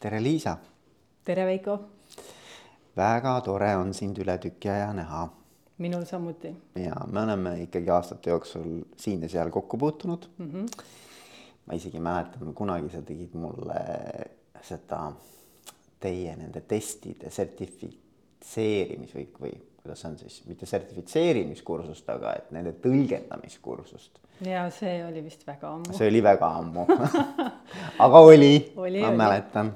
tere, Liisa. tere, Veiko. väga tore on sind üle tüki aja näha. minul samuti. ja me oleme ikkagi aastate jooksul siin ja seal kokku puutunud mm. -hmm. ma isegi mäletan, kunagi sa tegid mulle seda teie nende testide sertifitseerimis või, või kuidas on siis, mitte sertifitseerimiskursust, aga et nende tõlgendamiskursust. ja see oli vist väga ammu. see oli väga ammu aga oli, oli, ma oli. mäletan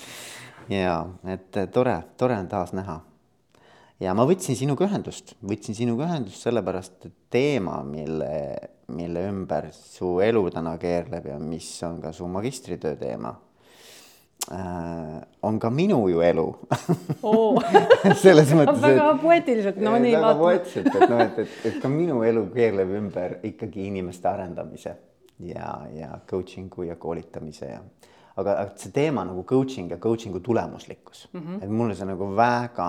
ja et tore, tore on taas näha. ja ma võtsin sinuga ühendust, võtsin sinuga ühendust sellepärast, et teema, mille, mille ümber su elu täna keerleb ja mis on ka su magistritöö teema on ka minu ju elu oh. selles mõttes. väga poeetiliselt, no nii. väga poeetiliselt, et noh, et, et, et ka minu elu keerleb ümber ikkagi inimeste arendamise ja, ja coaching'u ja koolitamise ja. aga, aga see teema nagu coaching ja coaching'u tulemuslikkus mm, -hmm. et mulle see nagu väga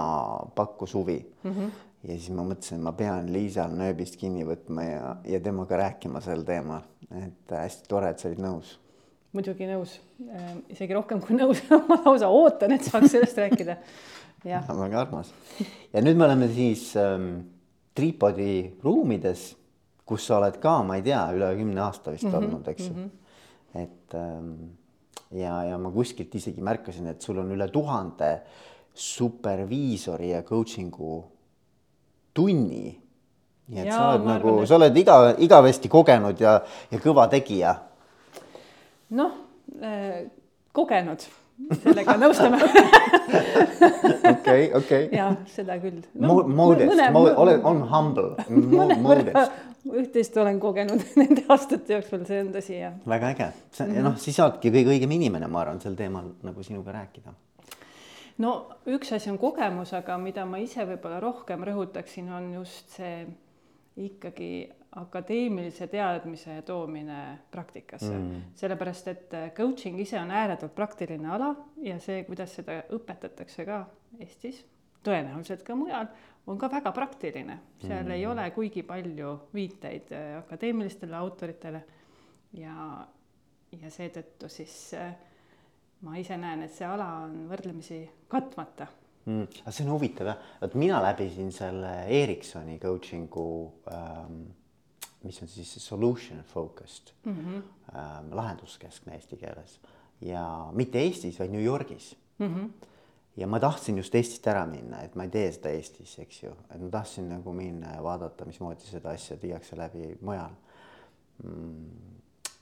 pakkus huvi mm. -hmm. ja siis ma mõtlesin, et ma pean Liisal nööbist kinni võtma ja, ja temaga rääkima sel teemal, et hästi tore, et sa olid nõus muidugi nõus, ehm, isegi rohkem kui nõus ma lausa ootan, et saaks sellest rääkida. jah. väga armas. ja nüüd me oleme siis ähm, Tripodi ruumides, kus sa oled ka, ma ei tea, üle kümne aasta vist mm -hmm, olnud, eks ju mm. -hmm. et ähm, ja, ja ma kuskilt isegi märkasin, et sul on üle tuhande superviisori ja coaching'u tunni. nii et ja, sa oled nagu, et... sa oled iga, igavesti kogenud ja, ja kõva tegija noh äh,, kogenud, sellega nõustume okei, okei. ja seda küll no,. Modest, ole, on humble. mõnevõrra üht-teist olen kogenud nende aastate jooksul, see on tõsi jah. väga äge, see mm -hmm. noh, siis sa oledki kõige õigem inimene, ma arvan, sel teemal nagu sinuga rääkida no üks asi on kogemus, aga mida ma ise võib-olla rohkem rõhutaksin, on just see ikkagi akadeemilise teadmise toomine praktikasse mm., sellepärast et äh, coaching ise on ääretult praktiline ala ja see, kuidas seda õpetatakse ka Eestis, tõenäoliselt ka mujal, on ka väga praktiline, seal mm. ei ole kuigi palju viiteid äh, akadeemilistele autoritele ja, ja seetõttu siis äh, ma ise näen, et see ala on võrdlemisi katmata mm,. aga see on huvitav jah, vot mina läbisin selle Ericssoni coaching'u ähm, mis on siis solution focused mm, -hmm. ähm, lahenduskeskne eesti keeles ja mitte Eestis, vaid New Yorgis mm. -hmm. ja ma tahtsin just Eestist ära minna, et ma ei tee seda Eestis, eks ju, et ma tahtsin nagu minna ja vaadata, mismoodi seda asja viiakse läbi mujal mm.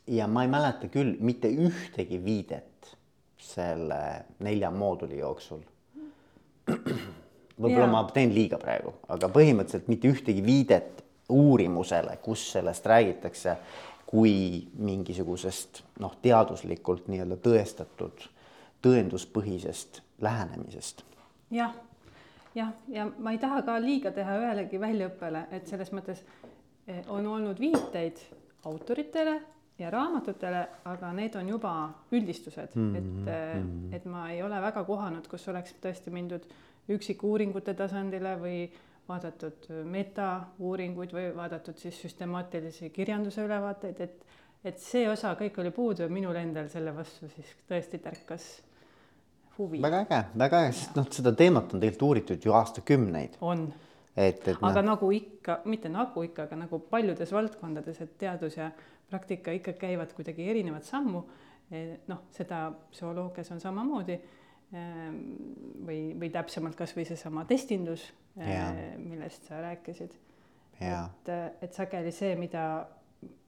ja ma ei mäleta küll mitte ühtegi viidet selle nelja mooduli jooksul võib-olla ma teen liiga praegu, aga põhimõtteliselt mitte ühtegi viidet uurimusele, kus sellest räägitakse kui mingisugusest noh, teaduslikult nii-öelda tõestatud tõenduspõhisest lähenemisest. jah, jah, ja ma ei taha ka liiga teha ühelegi väljaõppele, et selles mõttes eh, on olnud viiteid autoritele ja raamatutele, aga need on juba üldistused mm, -hmm. et, mm -hmm. et ma ei ole väga kohanud, kus oleks tõesti mindud üksikuuringute tasandile või vaadatud metauuringuid või vaadatud siis süstemaatilisi kirjanduse ülevaateid, et, et see osa kõik oli puudu ja minul endal selle vastu siis tõesti tärkas huvi. väga äge, väga äge, sest noh, seda teemat on tegelikult uuritud ju aastakümneid. on. et, et aga no. nagu ikka, mitte nagu ikka, aga nagu paljudes valdkondades, et teadus ja praktika ikka käivad kuidagi erinevat sammu. noh, seda psühholoogias on samamoodi Ehm, või, või täpsemalt kasvõi seesama testindus, millest sa rääkisid. et, et sageli see, mida,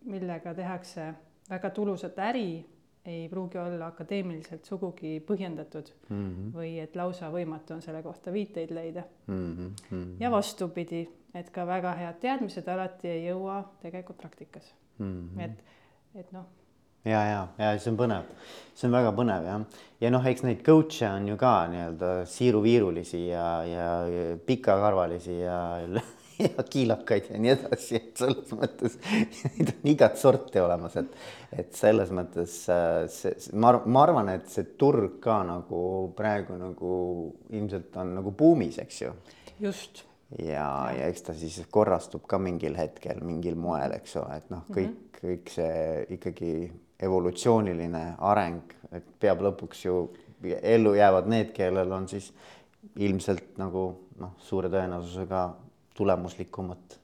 millega tehakse väga tulusat äri, ei pruugi olla akadeemiliselt sugugi põhjendatud mm -hmm. või et lausa võimatu on selle kohta viiteid leida mm. -hmm. ja vastupidi, et ka väga head teadmised alati ei jõua tegelikult praktikas mm. -hmm. et, et noh ja, ja, ja see on põnev, see on väga põnev jah, ja noh, eks neid coach'e on ju ka nii-öelda siiruviirulisi ja, ja pikakarvalisi ja, ja kiilakaid ja nii edasi, et selles mõttes neid on igat sorti olemas, et, et selles mõttes äh, see, ma, ma arvan, et see turg ka nagu praegu nagu ilmselt on nagu buumis, eks ju. just. Ja, ja eks ta siis korrastub ka mingil hetkel mingil moel, eks ole, et noh, kõik mm, -hmm. kõik see ikkagi evolutsiooniline areng, et peab lõpuks ju ellu jäävad need, kellel on siis ilmselt nagu noh, suure tõenäosusega tulemuslikumat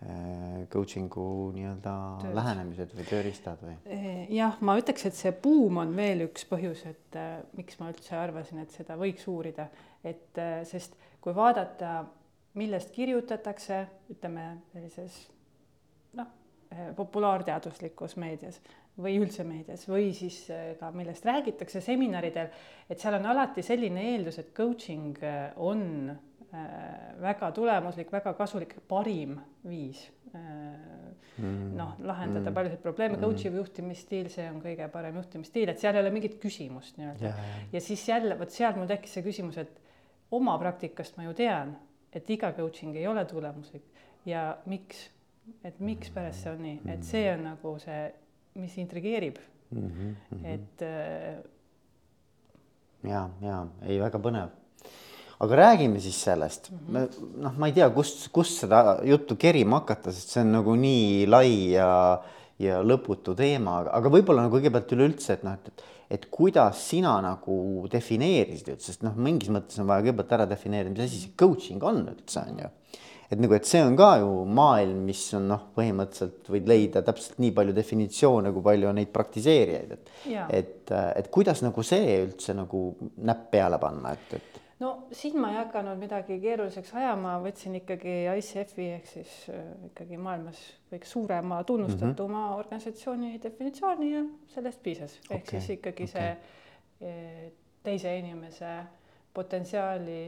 Äh, coaching'u nii-öelda lähenemised või tööriistad või? Äh, jah, ma ütleks, et see buum on veel üks põhjus, et äh, miks ma üldse arvasin, et seda võiks uurida, et sest kui vaadata, millest kirjutatakse, ütleme sellises noh, populaarteaduslikus meedias või üldse meedias või siis äh, ka millest räägitakse seminaridel, et seal on alati selline eeldus, et coaching on Äh, väga tulemuslik, väga kasulik, parim viis mm. noh, lahendada mm. paljusid probleeme mm., coach'i juhtimisstiil, see on kõige parem juhtimisstiil, et seal ei ole mingit küsimust nii-öelda yeah.. ja siis jälle vot sealt mul tekkis see küsimus, et oma praktikast ma ju tean, et iga coaching ei ole tulemuslik ja miks, et mikspärast see on nii, et see on nagu see, mis intrigeerib mm. -hmm. et äh, ja, ja ei, väga põnev aga räägime siis sellest mm -hmm., noh, ma ei tea, kust, kust seda juttu kerima hakata, sest see on nagu nii lai ja, ja lõputu teema, aga võib-olla nagu kõigepealt üleüldse, et noh, et, et, et kuidas sina nagu defineerisid üldse, sest noh, mingis mõttes on vaja kõigepealt ära defineerida, mis asi see coaching on üldse on ju et nagu, et see on ka ju maailm, mis on noh, põhimõtteliselt võid leida täpselt nii palju definitsioone, kui palju on neid praktiseerijaid, et, et, et kuidas nagu see üldse nagu näpp peale panna, et, et no siin ma ei hakanud midagi keeruliseks ajama, võtsin ikkagi ICF-i ehk siis äh, ikkagi maailmas kõige suurema tunnustatuma mm -hmm. organisatsiooni definitsiooni ja sellest piisas okay., ehk siis ikkagi okay. see e, teise inimese potentsiaali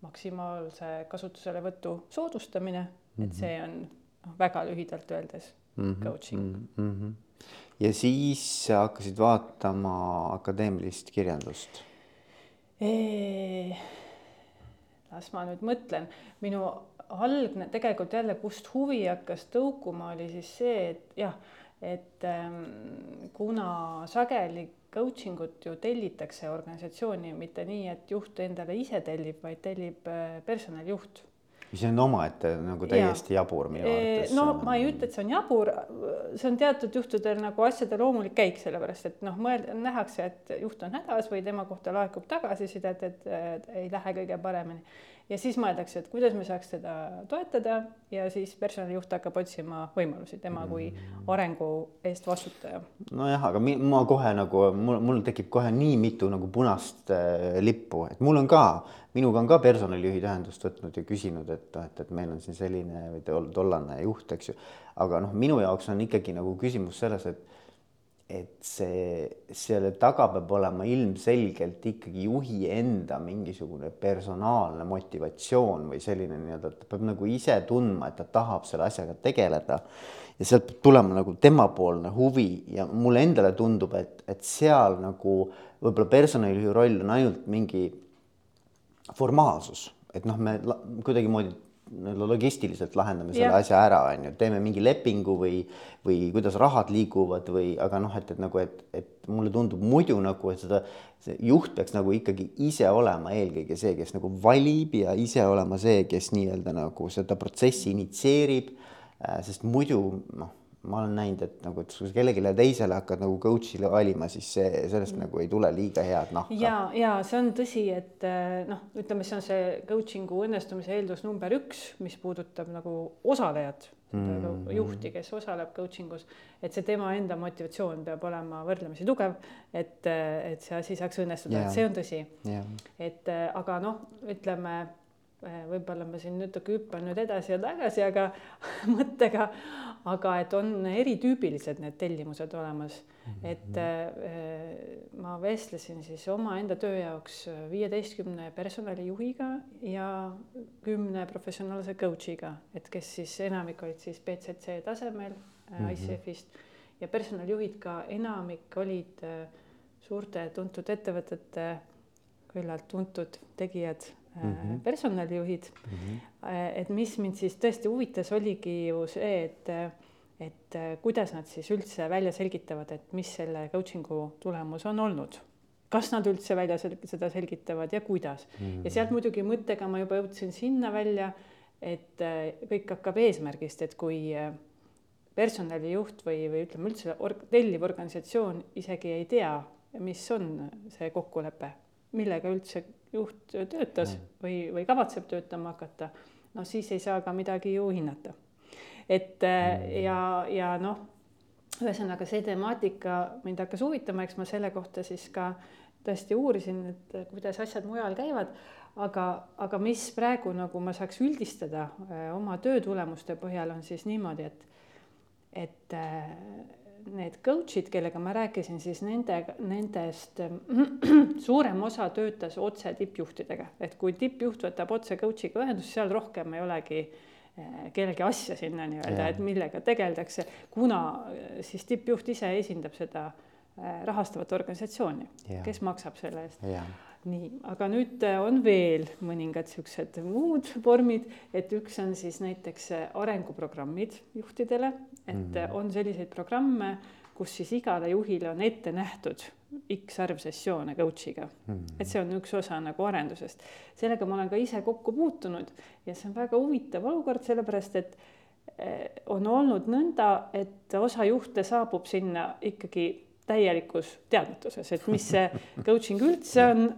maksimaalse kasutuselevõtu soodustamine mm, -hmm. et mhm. see on noh, väga lühidalt öeldes mm -hmm. coaching mm. -hmm. ja siis hakkasid vaatama akadeemilist kirjandust las ma nüüd mõtlen, minu algne tegelikult jälle, kust huvi hakkas tõukuma, oli siis see, et jah, et ähm, kuna sageli coaching ut ju tellitakse organisatsiooni mitte nii, et juht endale ise tellib, vaid tellib äh, personalijuht mis on omaette nagu täiesti ja. jabur minu arvates. no ma ei ütle, et see on jabur, see on teatud juhtudel nagu asjade loomulik käik, sellepärast et noh, mõelda, nähakse, et juht on hädas või tema kohta laekub tagasisidet, et ei lähe kõige paremini ja siis mõeldakse, et kuidas me saaks teda toetada ja siis personalijuht hakkab otsima võimalusi, tema kui mm. arengu eest vastutaja. nojah, aga ma kohe nagu mul, mul tekib kohe nii mitu nagu punast äh, lippu, et mul on ka, minuga on ka personalijuhid ühendust võtnud ja küsinud, et noh, et, et meil on siin selline või tollane juht, eks ju. aga noh, minu jaoks on ikkagi nagu küsimus selles, et et see, selle taga peab olema ilmselgelt ikkagi juhi enda mingisugune personaalne motivatsioon või selline nii-öelda, et ta peab nagu ise tundma, et ta tahab selle asjaga tegeleda. ja sealt peab tulema nagu temapoolne huvi ja mulle endale tundub, et, et seal nagu võib-olla personalijuhi roll on ainult mingi formaalsus, et noh, me kuidagimoodi logistiliselt lahendame selle ja. asja ära, on ju, teeme mingi lepingu või, või kuidas rahad liiguvad või, aga noh, et, et nagu, et, et mulle tundub muidu nagu, et seda, see juht peaks nagu ikkagi ise olema eelkõige see, kes nagu valib ja ise olema see, kes nii-öelda nagu seda protsessi initsieerib. Äh, sest muidu noh ma olen näinud, et nagu, et kui sa kellelegi teisele hakkad nagu coach'ile valima, siis see, sellest mm. nagu ei tule liiga head nahka. ja, ja see on tõsi, et eh, noh, ütleme, see on see coaching'u õnnestumise eeldus number üks, mis puudutab nagu osalejat mm., juhti, kes osaleb coaching us, et see tema enda motivatsioon peab olema võrdlemisi tugev, et, et see asi saaks õnnestuda yeah., et see on tõsi yeah.. et eh, aga noh, ütleme võib-olla ma siin natuke hüppan nüüd edasi ja tagasi, aga mõttega, aga et on eritüübilised need tellimused olemas mm. -hmm. et äh, ma vestlesin siis omaenda töö jaoks viieteistkümne personalijuhiga ja kümne professionaalse coach'iga, et kes siis enamik olid siis BCC tasemel mm -hmm. ICF-ist ja personalijuhid ka enamik olid äh, suurte tuntud ettevõtete küllalt tuntud tegijad mm -hmm. personalijuhid mm. -hmm. et mis mind siis tõesti huvitas, oligi ju see, et, et kuidas nad siis üldse välja selgitavad, et mis selle coaching'u tulemus on olnud kas nad üldse välja seda selgitavad ja kuidas mm. -hmm. ja sealt muidugi mõttega ma juba jõudsin sinna välja, et äh, kõik hakkab eesmärgist, et kui personalijuht või, või ütleme üldse org, telliv organisatsioon isegi ei tea, mis on see kokkulepe millega üldse juht töötas või, või kavatseb töötama hakata, no siis ei saa ka midagi ju hinnata. et mm. ja, ja noh, ühesõnaga see temaatika mind hakkas huvitama, eks ma selle kohta siis ka tõesti uurisin, et kuidas asjad mujal käivad, aga, aga mis praegu nagu ma saaks üldistada öö, oma töö tulemuste põhjal, on siis niimoodi, et, et need coach'id, kellega ma rääkisin, siis nende, nendest suurem osa töötas otse tippjuhtidega, et kui tippjuht võtab otse coach'iga ühendust, seal rohkem ei olegi eh, kellegi asja sinna nii-öelda, et millega tegeldakse, kuna eh, siis tippjuht ise esindab seda eh, rahastavat organisatsiooni, kes maksab selle eest nii, aga nüüd on veel mõningad siuksed muud vormid, et üks on siis näiteks arenguprogrammid juhtidele, et mm. on selliseid programme, kus siis igale juhile on ette nähtud X arv sessioone coach'iga mm.. et see on üks osa nagu arendusest. sellega ma olen ka ise kokku puutunud ja see on väga huvitav olukord, sellepärast et on olnud nõnda, et osa juhte saabub sinna ikkagi täielikus teadmatuses, et mis see coaching üldse on.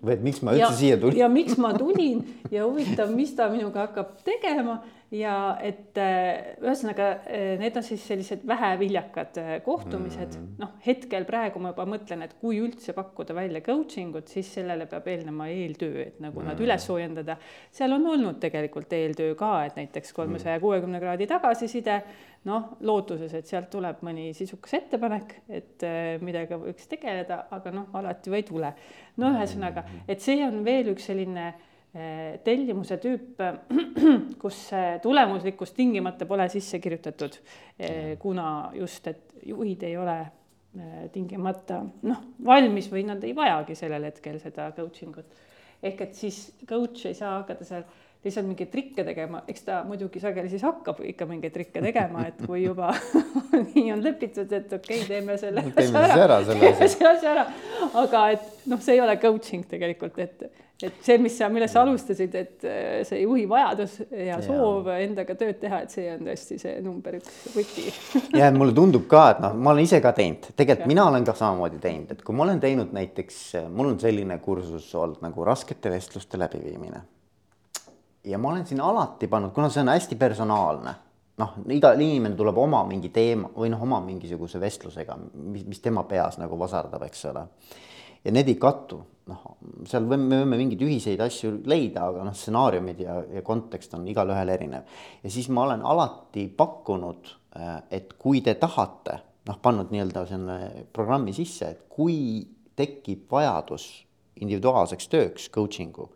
või et miks ma üldse ja, siia tulin. ja miks ma tulin ja huvitav, mis ta minuga hakkab tegema ja et äh, ühesõnaga äh, need on siis sellised väheviljakad äh, kohtumised mm., noh, hetkel praegu ma juba mõtlen, et kui üldse pakkuda välja coaching ut, siis sellele peab eelnema eeltöö, et nagu mm. nad üles soojendada. seal on olnud tegelikult eeltöö ka, et näiteks kolmesaja kuuekümne kraadi tagasiside, noh, lootuses, et sealt tuleb mõni sisukas ettepanek, et millega võiks tegeleda, aga noh, alati ju ei tule. no ühesõnaga, mm. et see on veel üks selline tellimuse tüüp, kus tulemuslikkus tingimata pole sisse kirjutatud, eh, kuna just, et juhid ei ole eh, tingimata noh, valmis või nad ei vajagi sellel hetkel seda coaching ut. ehk et siis coach ei saa hakata seal lihtsalt mingeid trikke tegema, eks ta muidugi sageli siis hakkab ikka mingeid trikke tegema, et kui juba nii on lepitud, et okei okay,, teeme selle teeme asja ära, teeme selle asja ära, aga et noh, see ei ole coaching tegelikult, et, et see, mis sa, millest sa alustasid, et äh, see juhi vajadus ja soov ja. endaga tööd teha, et see on tõesti see number üks võti. Ja mulle tundub ka, et noh, ma olen ise ka teinud, tegelikult ja. mina olen ka samamoodi teinud, et kui ma olen teinud näiteks, mul on selline kursus olnud nagu raskete vestluste läbiviimine ja ma olen siin alati pannud, kuna see on hästi personaalne, noh, iga inimene tuleb oma mingi teema või noh, oma mingisuguse vestlusega, mis, mis tema peas nagu vasardab, eks ole. ja need ei kattu, noh, seal võime, me võime mingeid ühiseid asju leida, aga noh, stsenaariumid ja, ja kontekst on igalühel erinev. ja siis ma olen alati pakkunud, äh, et kui te tahate, noh, pannud nii-öelda selle programmi sisse, et kui tekib vajadus individuaalseks tööks, coaching'u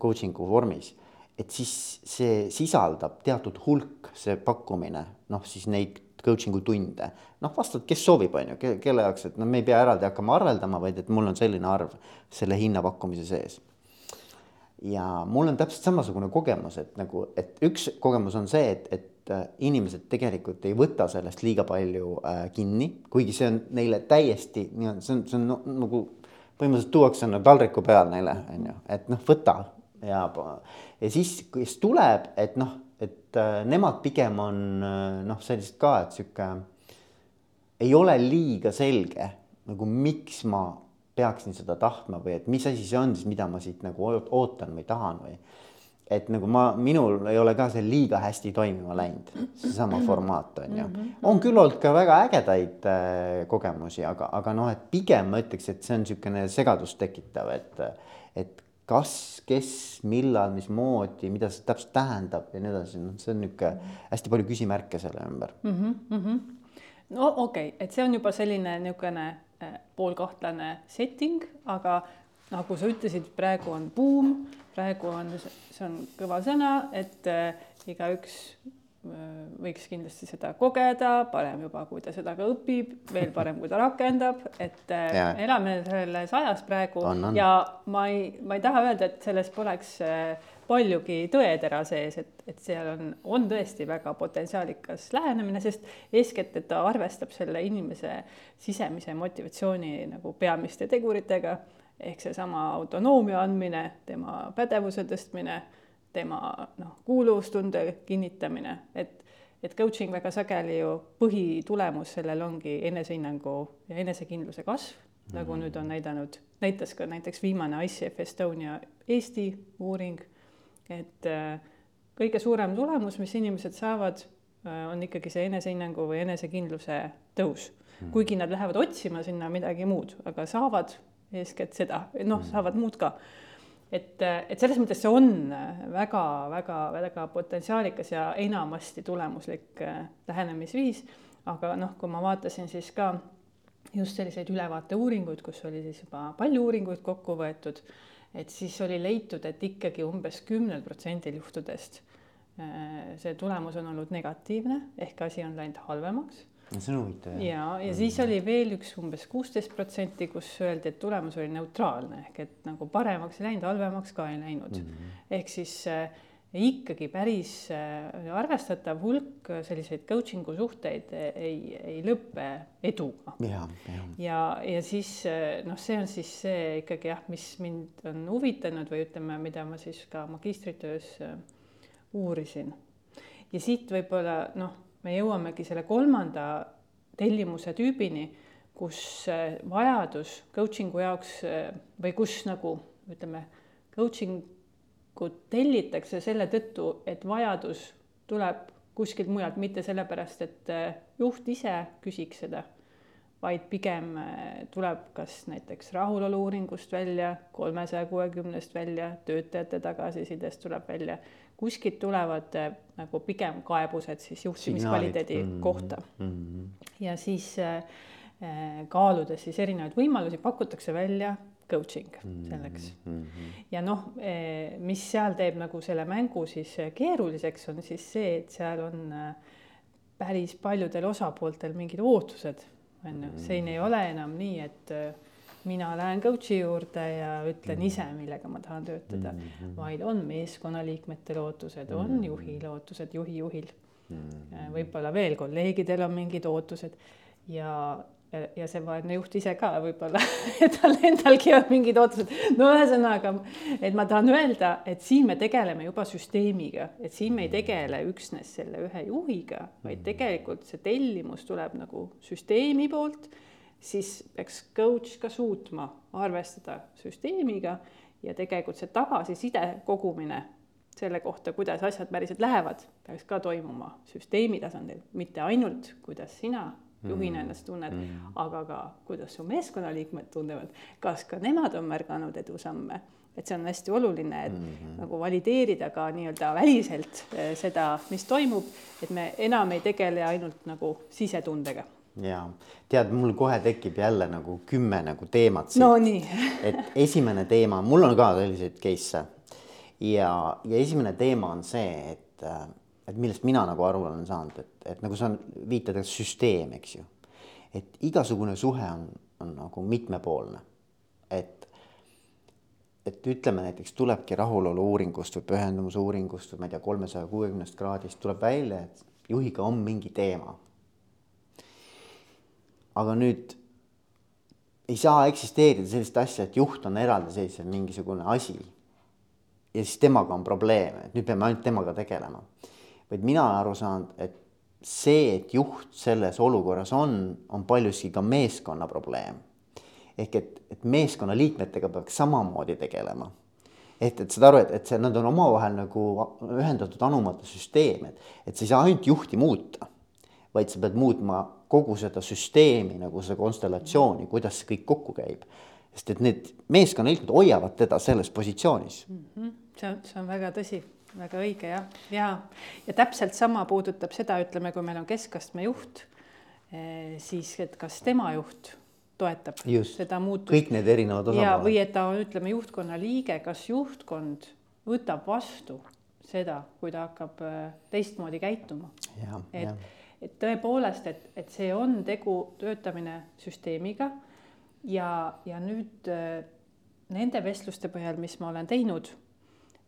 coaching'u vormis, et siis see sisaldab teatud hulk, see pakkumine, noh siis neid coaching'u tunde, noh vastavalt, kes soovib, on ju, kelle jaoks, et no me ei pea eraldi hakkama arveldama, vaid et mul on selline arv selle hinnapakkumise sees. ja mul on täpselt samasugune kogemus, et nagu, et üks kogemus on see, et, et äh, inimesed tegelikult ei võta sellest liiga palju äh, kinni, kuigi see on neile täiesti see on, see on no, nagu põhimõtteliselt tuuakse nagu taldriku peal neile, on ju, et noh, võta. Ja, ja siis, kes tuleb, et noh, et äh, nemad pigem on äh, noh, sellised ka, et sihuke ei ole liiga selge nagu miks ma peaksin seda tahtma või et mis asi see on siis, mida ma siit nagu ootan või tahan või et nagu ma, minul ei ole ka see liiga hästi toimima läinud, seesama formaat on ju. Mhm. on küll olnud ka väga ägedaid äh, kogemusi, aga, aga noh, et pigem ma ütleks, et see on niisugune segadust tekitav, et, et kas, kes, millal, mismoodi, mida see täpselt tähendab ja nii edasi, noh, see on niisugune hästi palju küsimärke selle ümber mm. -hmm. no okei okay., et see on juba selline niisugune äh, poolkahtlane setting, aga nagu sa ütlesid, praegu on buum, praegu on, see on kõva sõna, et äh, igaüks äh, võiks kindlasti seda kogeda, parem juba, kui ta seda ka õpib, veel parem, kui ta rakendab, et äh, ja. elame selles ajas praegu on, on. ja ma ei, ma ei taha öelda, et selles poleks paljugi tõetera sees, et, et seal on, on tõesti väga potentsiaalikas lähenemine, sest eeskätt, et ta arvestab selle inimese sisemise motivatsiooni nagu peamiste teguritega ehk seesama autonoomia andmine, tema pädevuse tõstmine, tema noh, kuuluvustunde kinnitamine, et, et coaching väga sageli ju põhitulemus sellel ongi enesehinnangu ja enesekindluse kasv nagu mm -hmm. nüüd on näidanud, näitas ka näiteks viimane ICF Estonia Eesti uuring, et äh, kõige suurem tulemus, mis inimesed saavad, äh, on ikkagi see enesehinnangu või enesekindluse tõus mm. -hmm. kuigi nad lähevad otsima sinna midagi muud, aga saavad eeskätt seda, noh, mhm. saavad muud ka et, et selles mõttes see on väga-väga-väga potentsiaalikas ja enamasti tulemuslik äh, lähenemisviis. aga noh, kui ma vaatasin siis ka just selliseid ülevaateuuringuid, kus oli siis juba palju uuringuid kokku võetud, et siis oli leitud, et ikkagi umbes kümnel protsendil juhtudest äh, see tulemus on olnud negatiivne ehk asi on läinud halvemaks see on huvitav. ja, ja, siis oli veel üks umbes kuusteist protsenti, kus öeldi, et tulemus oli neutraalne ehk et nagu paremaks ei läinud, halvemaks ka ei läinud mm. -hmm. ehk siis äh, ikkagi päris äh, arvestatav hulk selliseid coaching'u suhteid ei, ei lõpe eduga. ja, ja, ja, ja siis noh, see on siis see ikkagi jah, mis mind on huvitanud või ütleme, mida ma siis ka magistritöös äh, uurisin. ja siit võib-olla noh me jõuamegi selle kolmanda tellimuse tüübini, kus äh, vajadus coaching'u jaoks äh, või kus nagu ütleme, coaching ut tellitakse selle tõttu, et vajadus tuleb kuskilt mujalt, mitte sellepärast, et äh, juht ise küsiks seda, vaid pigem tuleb kas näiteks rahulolu-uuringust välja, kolmesaja kuuekümnest välja, töötajate tagasisidest tuleb välja kuskilt tulevad äh, nagu pigem kaebused siis juhtimiskvaliteedi mm -hmm. kohta mm. -hmm. ja siis äh, äh, kaaludes siis erinevaid võimalusi, pakutakse välja coaching selleks mm. -hmm. ja noh, mis seal teeb nagu selle mängu siis keeruliseks, on siis see, et seal on päris paljudel osapooltel mingid ootused, on ju, siin ei ole enam nii, et mina lähen coach'i juurde ja ütlen ise, mm. millega ma tahan töötada mm, -hmm. vaid on meeskonnaliikmetel ootused, on mm. juhil ootused, juhi juhil mm. -hmm. võib-olla veel kolleegidel on mingid ootused ja, ja see vaene juht ise ka võib-olla tal endalgi on mingid ootused. no ühesõnaga, et ma tahan öelda, et siin me tegeleme juba süsteemiga, et siin me ei tegele üksnes selle ühe juhiga, vaid tegelikult see tellimus tuleb nagu süsteemi poolt siis peaks coach ka suutma arvestada süsteemiga ja tegelikult see tagasiside kogumine selle kohta, kuidas asjad päriselt lähevad, peaks ka toimuma süsteemi tasandil, mitte ainult, kuidas sina juhina mm. ennast tunned mm., aga ka kuidas su meeskonnaliikmed tunnevad, kas ka nemad on märganud edusamme, et see on hästi oluline, et mm -hmm. nagu valideerida ka nii-öelda väliselt eh, seda, mis toimub, et me enam ei tegele ainult nagu sisetundega ja tead, mul kohe tekib jälle nagu kümme nagu teemat. no nii et esimene teema, mul on ka selliseid case'e ja, ja esimene teema on see, et, et millest mina nagu aru olen saanud, et, et nagu sa viitad, et süsteem, eks ju. et igasugune suhe on, on nagu mitmepoolne. et, et ütleme näiteks tulebki rahulolu uuringust või pühendumuse uuringust või ma ei tea, kolmesaja kuuekümnest kraadist tuleb välja, et juhiga on mingi teema aga nüüd ei saa eksisteerida sellist asja, et juht on eraldiseisev mingisugune asi. ja siis temaga on probleem, et nüüd peame ainult temaga tegelema. vaid mina olen aru saanud, et see, et juht selles olukorras on, on paljuski ka meeskonna probleem. ehk et, et meeskonna liikmetega peaks samamoodi tegelema. et, et saad aru, et, et see, nad on omavahel nagu ühendatud anumate süsteem, et, et sa ei saa ainult juhti muuta, vaid sa pead muutma kogu seda süsteemi nagu seda konstellatsiooni, kuidas see kõik kokku käib. sest et need meeskonnaliikmed hoiavad teda selles positsioonis mm. -hmm. see on, see on väga tõsi, väga õige jah, ja, ja täpselt sama puudutab seda, ütleme, kui meil on keskastme juht, eh, siis et kas tema juht toetab Just, seda muutust. kõik need erinevad osapooled. või et ta on, ütleme, juhtkonna liige, kas juhtkond võtab vastu seda, kui ta hakkab eh, teistmoodi käituma. et ja et tõepoolest, et, et see on tegu töötamine süsteemiga ja, ja nüüd äh, nende vestluste põhjal, mis ma olen teinud,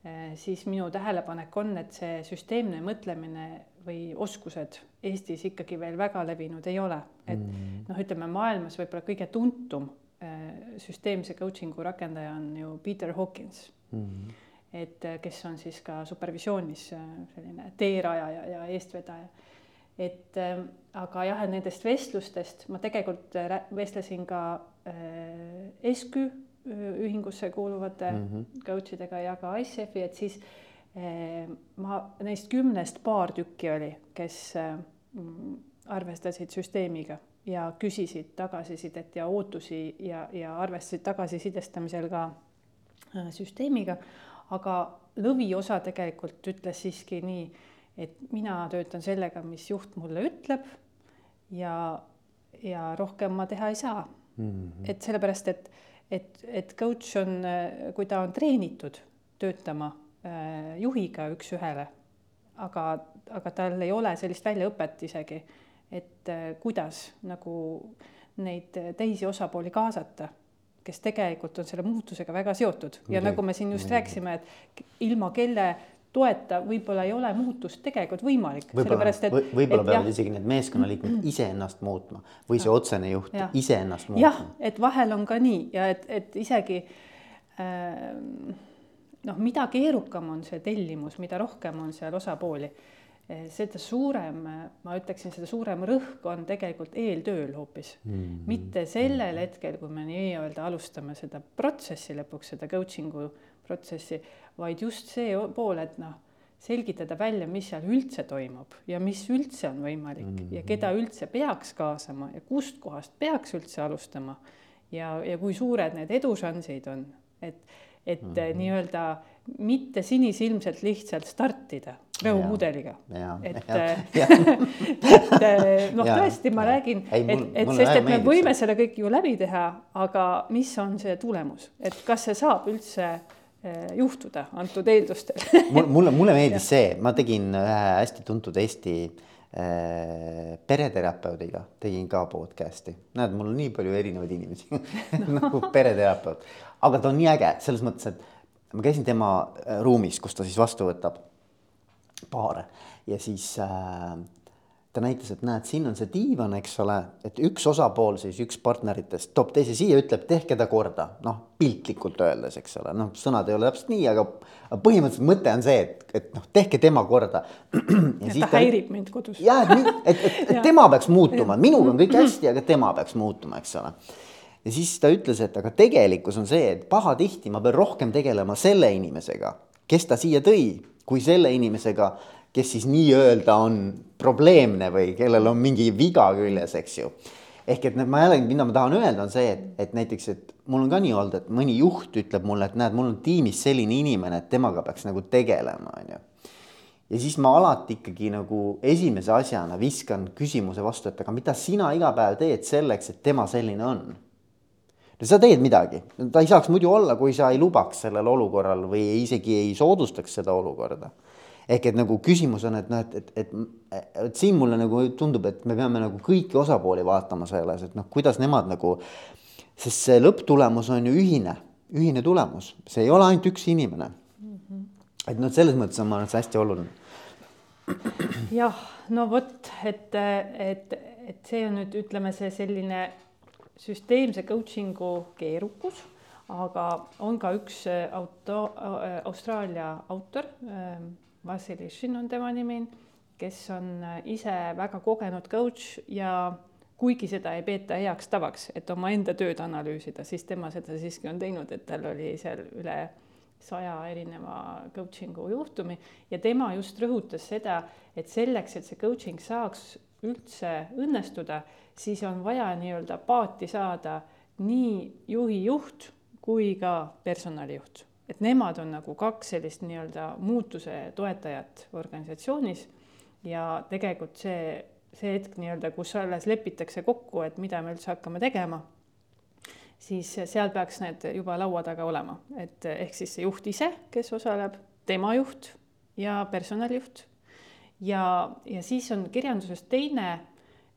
äh, siis minu tähelepanek on, et see süsteemne mõtlemine või oskused Eestis ikkagi veel väga levinud ei ole, et mm. noh, ütleme maailmas võib-olla kõige tuntum äh, süsteemse coaching'u rakendaja on ju Peter Hawkins mm. et kes on siis ka supervisioonis selline teerajaja ja eestvedaja et äh, aga jah, et nendest vestlustest ma tegelikult äh, vestlesin ka äh, SQ ühingusse kuuluvate mm -hmm. coach idega ja ka ICF-i, et siis äh, ma neist kümnest paar tükki oli, kes äh, arvestasid süsteemiga ja küsisid tagasisidet ja ootusi ja, ja arvestasid tagasisidestamisel ka äh, süsteemiga. aga lõviosa tegelikult ütles siiski nii et mina töötan sellega, mis juht mulle ütleb ja, ja rohkem ma teha ei saa mm. -hmm. et sellepärast, et, et, et coach on, kui ta on treenitud töötama äh, juhiga üks-ühele, aga, aga tal ei ole sellist väljaõpet isegi, et äh, kuidas nagu neid teisi osapooli kaasata kes tegelikult on selle muutusega väga seotud ja nagu me siin just rääkisime, et ilma kelle toeta, võib-olla ei ole muutust tegelikult võimalik. võib-olla, võib-olla peavad isegi need meeskonnaliikmed mm. iseennast muutma või see otsene juht iseennast muutma. jah, et vahel on ka nii ja et, et isegi äh, noh, mida keerukam on see tellimus, mida rohkem on seal osapooli, eh, seda suurem, ma ütleksin, seda suurem rõhk on tegelikult eeltööl hoopis mm. -hmm. mitte sellel mm. hetkel, kui me nii-öelda alustame seda protsessi lõpuks, seda coaching'u protsessi, vaid just see pool, et noh, selgitada välja, mis seal üldse toimub ja mis üldse on võimalik mm -hmm. ja keda üldse peaks kaasama ja kustkohast peaks üldse alustama. ja, ja kui suured need edušansid on, et, et mm -hmm. nii-öelda mitte sinisilmselt lihtsalt startida rõhumudeliga. et, et noh, tõesti, ma ja. räägin, et, et sest, et me võime selle kõik ju läbi teha, aga mis on see tulemus, et kas see saab üldse juhtuda antud eeldustel. Mulle, mulle meeldis see, ma tegin ühe hästi tuntud Eesti äh, pereterapeudiga, tegin ka podcast'i, näed, mul on nii palju erinevaid inimesi nagu pereterapeut, aga ta on nii äge selles mõttes, et ma käisin tema äh, ruumis, kus ta siis vastu võtab paare. Ja siis äh, ta näitas, et näed, siin on see diivan, eks ole, et üks osapool siis, üks partneritest toob teise siia, ütleb, tehke ta korda, noh, piltlikult öeldes, eks ole, noh, sõnad ei ole täpselt nii, aga põhimõtteliselt mõte on see, et, et noh, tehke tema korda. ja ta häirib mind kodus. ja et, et, et, et tema peaks muutuma, minuga on kõik hästi, aga tema peaks muutuma, eks ole. ja siis ta ütles, et aga tegelikkus on see, et pahatihti ma pean rohkem tegelema selle inimesega, kes ta siia tõi, kui selle inimesega kes siis nii-öelda on probleemne või kellel on mingi viga küljes, eks ju. ehk et ma jällegi, mida ma tahan öelda, on see, et, et näiteks, et mul on ka nii olnud, et mõni juht ütleb mulle, et näed, mul on tiimis selline inimene, et temaga peaks nagu tegelema, on ju. ja siis ma alati ikkagi nagu esimese asjana viskan küsimuse vastu, et aga mida sina iga päev teed selleks, et tema selline on no sa teed midagi, ta ei saaks muidu olla, kui sa ei lubaks sellel olukorral või isegi ei soodustaks seda olukorda ehk et nagu küsimus on, et noh, et, et, et, et siin mulle nagu tundub, et me peame nagu kõiki osapooli vaatama selles, et noh, kuidas nemad nagu, sest see lõpptulemus on ju ühine, ühine tulemus, see ei ole ainult üks inimene mm. -hmm. et noh, selles mõttes on, ma arvan, et see hästi oluline. jah, no vot, et, et, et see on nüüd ütleme, see selline süsteemse coaching'u keerukus aga on ka üks auto, Austraalia autor ähm, Vassili Šin on tema nimi, kes on äh, ise väga kogenud coach ja kuigi seda ei peeta heaks tavaks, et omaenda tööd analüüsida, siis tema seda siiski on teinud, et tal oli seal üle saja erineva coaching'u juhtumi ja tema just rõhutas seda, et selleks, et see coaching saaks üldse õnnestuda, siis on vaja nii-öelda paati saada nii juhi juht kui ka personalijuht et nemad on nagu kaks sellist nii-öelda muutuse toetajat organisatsioonis ja tegelikult see, see hetk nii-öelda, kus alles lepitakse kokku, et mida me üldse hakkame tegema, siis seal peaks need juba laua taga olema, et ehk siis see juht ise, kes osaleb, tema juht ja personalijuht. ja, ja siis on kirjanduses teine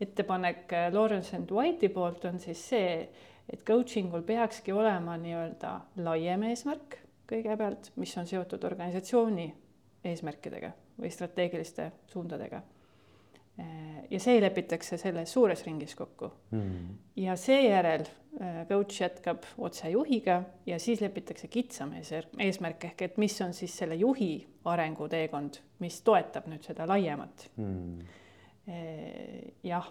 ettepanek Lawrence and White'i poolt on siis see, et coaching ul peakski olema nii-öelda laiem eesmärk kõigepealt, mis on seotud organisatsiooni eesmärkidega või strateegiliste suundadega. ja see lepitakse selles suures ringis kokku. Mm.. ja seejärel äh, coach jätkab otsejuhiga ja siis lepitakse kitsam eesmärk ehk et mis on siis selle juhi arenguteekond, mis toetab nüüd seda laiemat. Mm.. jah,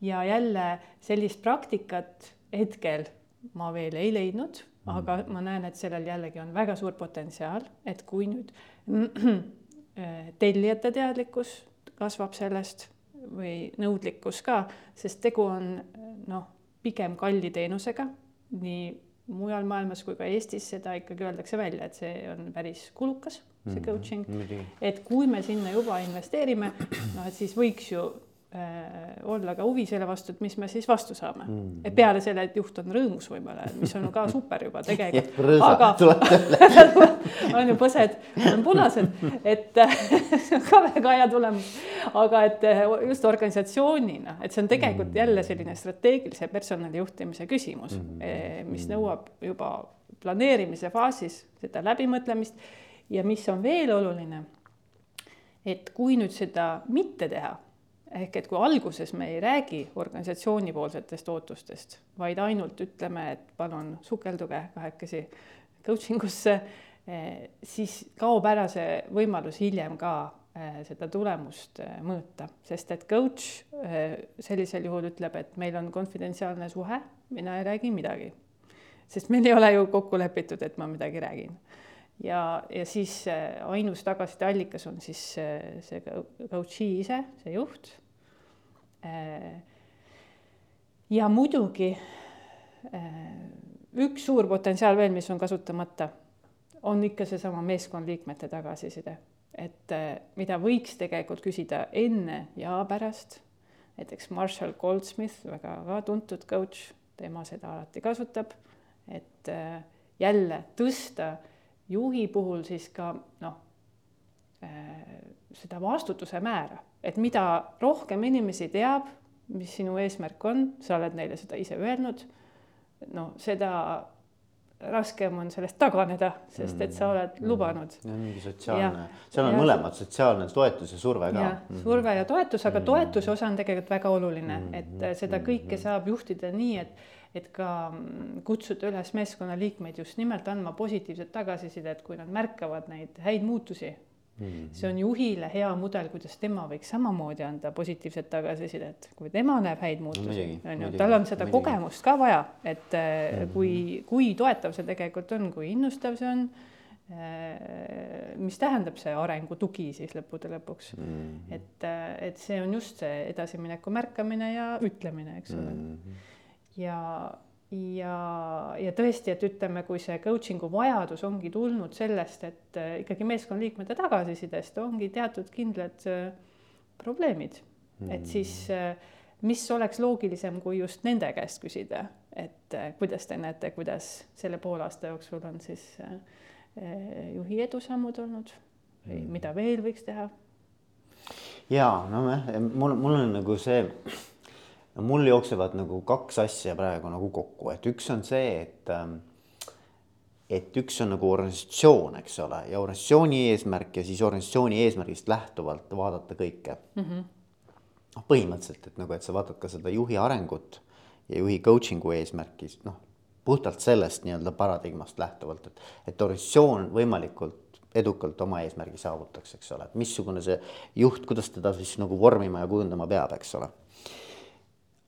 ja jälle sellist praktikat hetkel ma veel ei leidnud, aga ma näen, et sellel jällegi on väga suur potentsiaal, et kui nüüd tellijate teadlikkus kasvab sellest või nõudlikkus ka, sest tegu on noh, pigem kalli teenusega, nii mujal maailmas kui ka Eestis seda ikkagi öeldakse välja, et see on päris kulukas, see mhm, coaching mm. -hmm. et kui me sinna juba investeerime, noh, et siis võiks ju Äh, olla ka huvi selle vastu, et mis me siis vastu saame mm.. et peale selle, et juht on rõõmus võib-olla, mis on ka super juba tegelikult. aga on ju põsed, on punased, et see on ka väga hea tulemus. aga et äh, just organisatsioonina, et see on tegelikult mm. jälle selline strateegilise personali juhtimise küsimus, mm. äh, mis nõuab juba planeerimise faasis seda läbimõtlemist ja mis on veel oluline, et kui nüüd seda mitte teha ehk et kui alguses me ei räägi organisatsioonipoolsetest ootustest, vaid ainult ütleme, et palun sukelduge kahekesi coaching usse, eh, siis kaob ära see võimalus hiljem ka eh, seda tulemust eh, mõõta, sest et coach sellisel juhul ütleb, et meil on konfidentsiaalne suhe, mina ei räägi midagi. sest meil ei ole ju kokku lepitud, et ma midagi räägin. Ja, ja siis ainus tagasisideallikas on siis see coach'i ise, see juht ja muidugi äh, üks suur potentsiaal veel, mis on kasutamata, on ikka seesama meeskonnaliikmete tagasiside, et äh, mida võiks tegelikult küsida enne ja pärast. näiteks Marshall Goldsmith, väga ka tuntud coach, tema seda alati kasutab, et jälle tõsta juhi puhul siis ka noh, seda vastutuse määra et mida rohkem inimesi teab, mis sinu eesmärk on, sa oled neile seda ise öelnud, no seda raskem on sellest taganeda, sest et sa oled mm. lubanud. mingi sotsiaalne, seal on ja, mõlemad sotsiaalne toetus ja surve ka. Mm. surve ja toetus, aga mm. toetuse osa on tegelikult väga oluline, mm. et seda kõike saab juhtida nii, et et ka kutsuda üles meeskonnaliikmeid just nimelt andma positiivset tagasisidet, kui nad märkavad neid häid muutusi. See on juhile hea mudel, kuidas tema võiks samamoodi anda positiivset tagasisidet, kui tema näeb häid muutusi, on ju, tal on seda midagi. kogemust ka vaja, et mm. kui, kui toetav see tegelikult on, kui innustav see on. Äh, mis tähendab see arengu tugi siis lõppude lõpuks mm, -hmm. et, äh, et see on just see edasimineku märkamine ja ütlemine, eks ole mm. -hmm. ja ja, ja tõesti, et ütleme, kui see coaching'u vajadus ongi tulnud sellest, et äh, ikkagi meeskonnaliikmete tagasisidest ongi teatud kindlad äh, probleemid mm., et siis äh, mis oleks loogilisem, kui just nende käest küsida, et kuidas te näete, kuidas selle poolaasta jooksul on siis juhi edusammud olnud või mm. mida veel võiks teha? ja no mul, mul on nagu see no mul jooksevad nagu kaks asja praegu nagu kokku, et üks on see, et ähm, et üks on nagu organisatsioon, eks ole, ja organisatsiooni eesmärk ja siis organisatsiooni eesmärgist lähtuvalt vaadata kõike mm. -hmm. noh, põhimõtteliselt, et nagu, et sa vaatad ka seda juhi arengut ja juhi coaching'u eesmärki, noh, puhtalt sellest nii-öelda paradigmast lähtuvalt, et, et organisatsioon võimalikult edukalt oma eesmärgi saavutaks, eks ole, et missugune see juht, kuidas teda siis nagu vormima ja kujundama peab, eks ole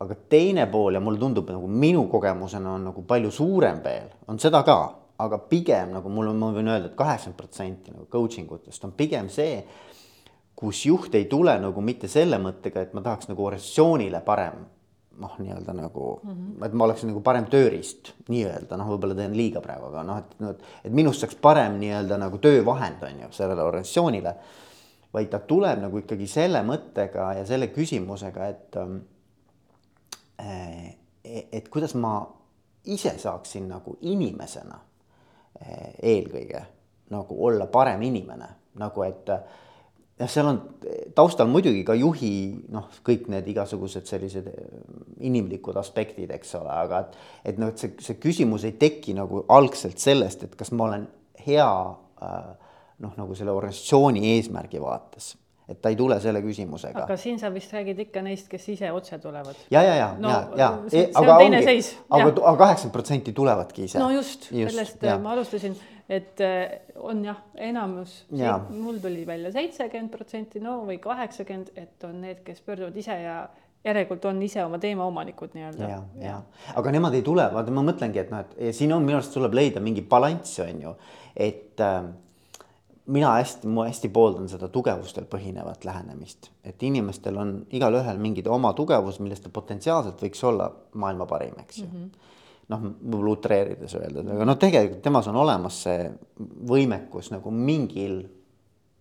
aga teine pool ja mulle tundub nagu minu kogemusena on nagu palju suurem veel, on seda ka, aga pigem nagu mul on, ma võin öelda et, et kaheksakümmend protsenti nagu coaching utest on pigem see, kus juht ei tule nagu mitte selle mõttega, et ma tahaks nagu organisatsioonile parem noh, nii-öelda nagu mm, -hmm. et ma oleksin nagu parem tööriist nii-öelda, noh, võib-olla teen liiga praegu, aga noh, et, et, et minust saaks parem nii-öelda nagu töövahend on ju sellele organisatsioonile. vaid ta tuleb nagu ikkagi selle mõttega ja selle küsimusega, et ähm, et kuidas ma ise saaksin nagu inimesena eh, eelkõige nagu olla parem inimene, nagu et jah, seal on taustal muidugi ka juhi noh, kõik need igasugused sellised inimlikud aspektid, eks ole, aga et, et noh, et see, see küsimus ei teki nagu algselt sellest, et kas ma olen hea noh, nagu selle organisatsiooni eesmärgi vaates et ta ei tule selle küsimusega. aga siin sa vist räägid ikka neist, kes ise otse tulevad. ja, ja, ja no,, ja, ja. E, aga ongi, aga, aga kaheksakümmend protsenti tulevadki ise. no just, just, sellest ja. ma alustasin, et äh, on jah, enamus, Jaa. mul tuli välja seitsekümmend protsenti, no või kaheksakümmend, et on need, kes pöörduvad ise ja järelikult on ise oma teema omanikud nii-öelda. ja, ja aga nemad ei tule, vaata, ma mõtlengi, et noh, et ja siin on minu arust tuleb leida mingi balanss, on ju, et äh, mina hästi, ma hästi pooldan seda tugevustel põhinevat lähenemist, et inimestel on igalühel mingid oma tugevus, millest ta potentsiaalselt võiks olla maailma parim, eks ju mm -hmm. noh, võib-olla utreerides öeldes, aga noh, tegelikult temas on olemas see võimekus nagu mingil,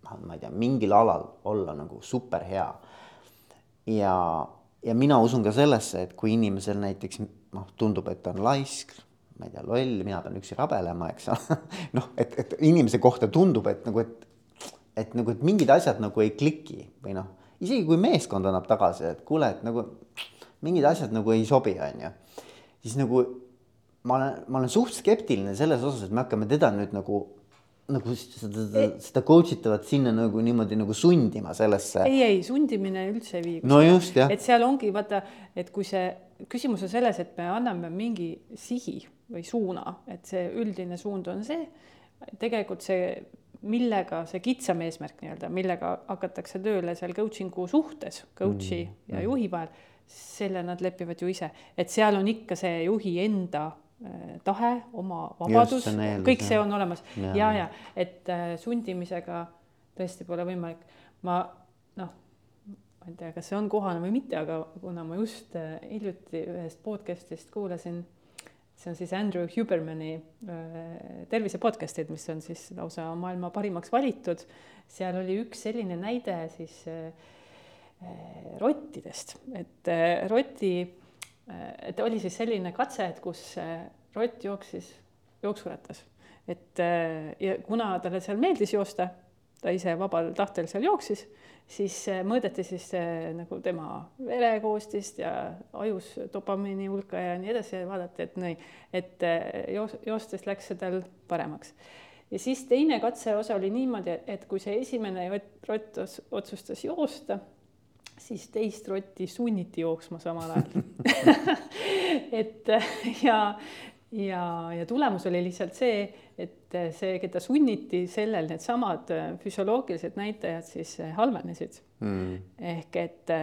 noh, ma ei tea, mingil alal olla nagu super hea. ja, ja mina usun ka sellesse, et kui inimesel näiteks noh, tundub, et ta on laisk ma ei tea, loll, mina pean üksi rabelema, eks ole noh, et, et inimese kohta tundub, et nagu, et, et nagu, et mingid asjad nagu ei kliki või noh, isegi kui meeskond annab tagasi, et kuule, et nagu mingid asjad nagu ei sobi, on ju. siis nagu ma olen, ma olen suht skeptiline selles osas, et me hakkame teda nüüd nagu nagu seda, seda coach itavat sinna nagu niimoodi nagu sundima sellesse. ei, ei sundimine üldse ei vii. no just jah. et seal ongi vaata, et kui see küsimus on selles, et me anname mingi sihi või suuna, et see üldine suund on see, tegelikult see, millega see kitsam eesmärk nii-öelda, millega hakatakse tööle seal coaching'u suhtes, coach'i mm ja juhi vahel, selle nad lepivad ju ise, et seal on ikka see juhi enda äh, tahe, oma vabadus, kõik see on olemas. Ja, ja, ja et äh, sundimisega tõesti pole võimalik. ma noh, ma ei tea, kas see on kohane või mitte, aga kuna ma just äh, hiljuti ühest podcast'ist kuulasin see on siis Andrew Hubermani äh, tervise podcast'id, mis on siis lausa maailma parimaks valitud. seal oli üks selline näide siis äh, äh, rottidest, et roti, et oli siis selline katse, et kus rott jooksis jooksurattas, et ja kuna talle seal meeldis joosta, ta ise vabal tahtel seal jooksis siis äh, mõõdeti siis äh, nagu tema verekoostist ja ajus dopamiini hulka ja nii edasi ja vaadati, et nii, et äh, joos-, joostes läks see tal paremaks. ja siis teine katseosa oli niimoodi, et kui see esimene rott otsustas joosta, siis teist rotti sunniti jooksma samal ajal et ja, ja, ja tulemus oli lihtsalt see, et see, keda sunniti, sellel needsamad füsioloogilised näitajad siis halvenesid mm.. ehk et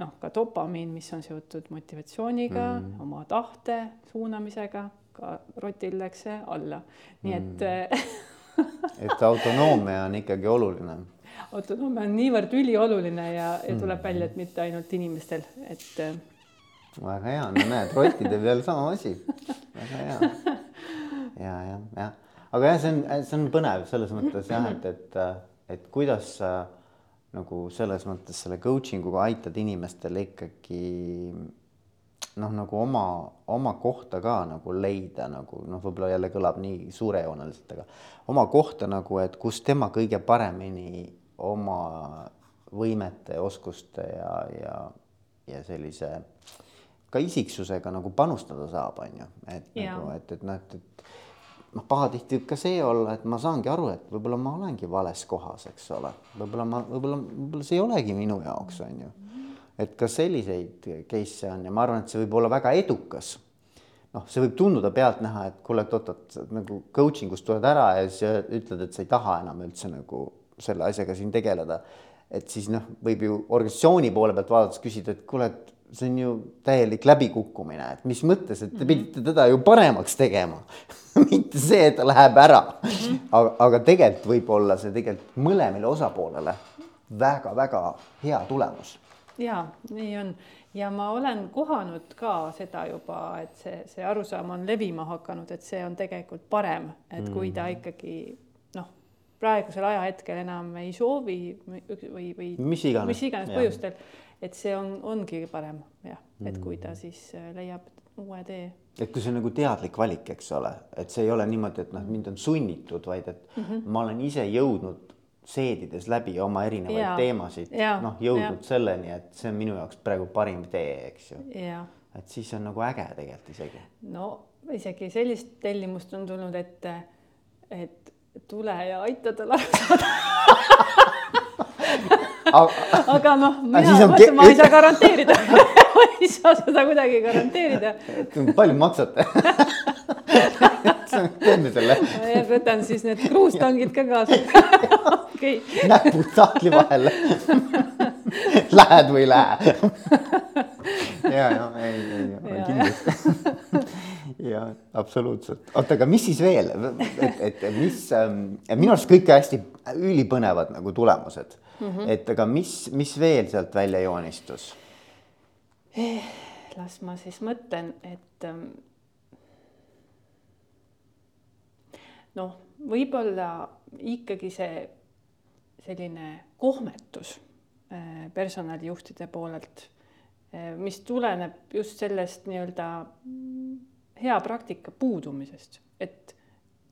noh, ka dopamiin, mis on seotud motivatsiooniga mm., oma tahte suunamisega, ka rotil läks see alla, nii et mm. et autonoomia on ikkagi oluline autonoomia on niivõrd ülioluline ja, ja tuleb mm. välja, et mitte ainult inimestel, et väga hea, no näed, rottide peal sama asi, väga hea. ja, jah, jah, aga jah, see on, see on põnev selles mõttes jah, et, et, et kuidas sa nagu selles mõttes selle coaching uga aitad inimestele ikkagi noh, nagu oma, oma kohta ka nagu leida nagu noh, võib-olla jälle kõlab nii suurejooneliselt, aga oma kohta nagu, et kus tema kõige paremini oma võimete, oskuste ja, ja, ja sellise äh, ka isiksusega nagu panustada saab, on ju, et ja. nagu, et, et noh, et, et noh, pahatihti võib ka see olla, et ma saangi aru, et võib-olla ma olengi vales kohas, eks ole, võib-olla ma, võib-olla, võib-olla see ei olegi minu jaoks, on ju. et ka selliseid case'e on ja ma arvan, et see võib olla väga edukas. noh, see võib tunduda pealtnäha, et kuule, et oot-oot, nagu coaching ust tuled ära ja siis ütled, et sa ei taha enam üldse nagu selle asjaga siin tegeleda. et siis noh, võib ju organisatsiooni poole pealt vaadates küsida, et kuule, et see on ju täielik läbikukkumine, et mis mõttes, et te mhm. pidite teda ju paremaks tegema mitte see, et ta läheb ära. -hmm. aga, aga tegelikult võib olla see tegelikult mõlemale osapoolele väga-väga hea tulemus. ja nii on ja ma olen kohanud ka seda juba, et see, see arusaam on levima hakanud, et see on tegelikult parem, et kui ta mhm. ikkagi noh, praegusel ajahetkel enam ei soovi või, või mis iganes, mis iganes põhjustel et see on, ongi parem jah, et kui ta mm. siis äh, leiab uue tee. et kui see on nagu teadlik valik, eks ole, et see ei ole niimoodi, et noh, mind on sunnitud, vaid et mm -hmm. ma olen ise jõudnud seedides läbi oma erinevaid ja, teemasid, noh, jõudnud ja. selleni, et see on minu jaoks praegu parim tee, eks ju. et siis on nagu äge tegelikult isegi. no isegi sellist tellimust on tulnud, et, et tule ja aita tal aru saada aga noh, mina, vaata, ma ei saa garanteerida ma ei saa seda kuidagi garanteerida. palju maksate teeme selle. võtan siis need kruustangid ka kaasa. okei. näpud sahtli vahele Lähed või ei lähe ja, ja ei, ei, kindlasti ja absoluutselt, oota, aga mis siis veel, et, et mis ähm, minu arust kõik hästi ülipõnevad nagu tulemused mm, -hmm. et aga mis, mis veel sealt välja joonistus eh,? las ma siis mõtlen, et ähm, noh, võib-olla ikkagi see selline kohmetus äh, personalijuhtide poolelt, äh, mis tuleneb just sellest nii-öelda hea praktika puudumisest, et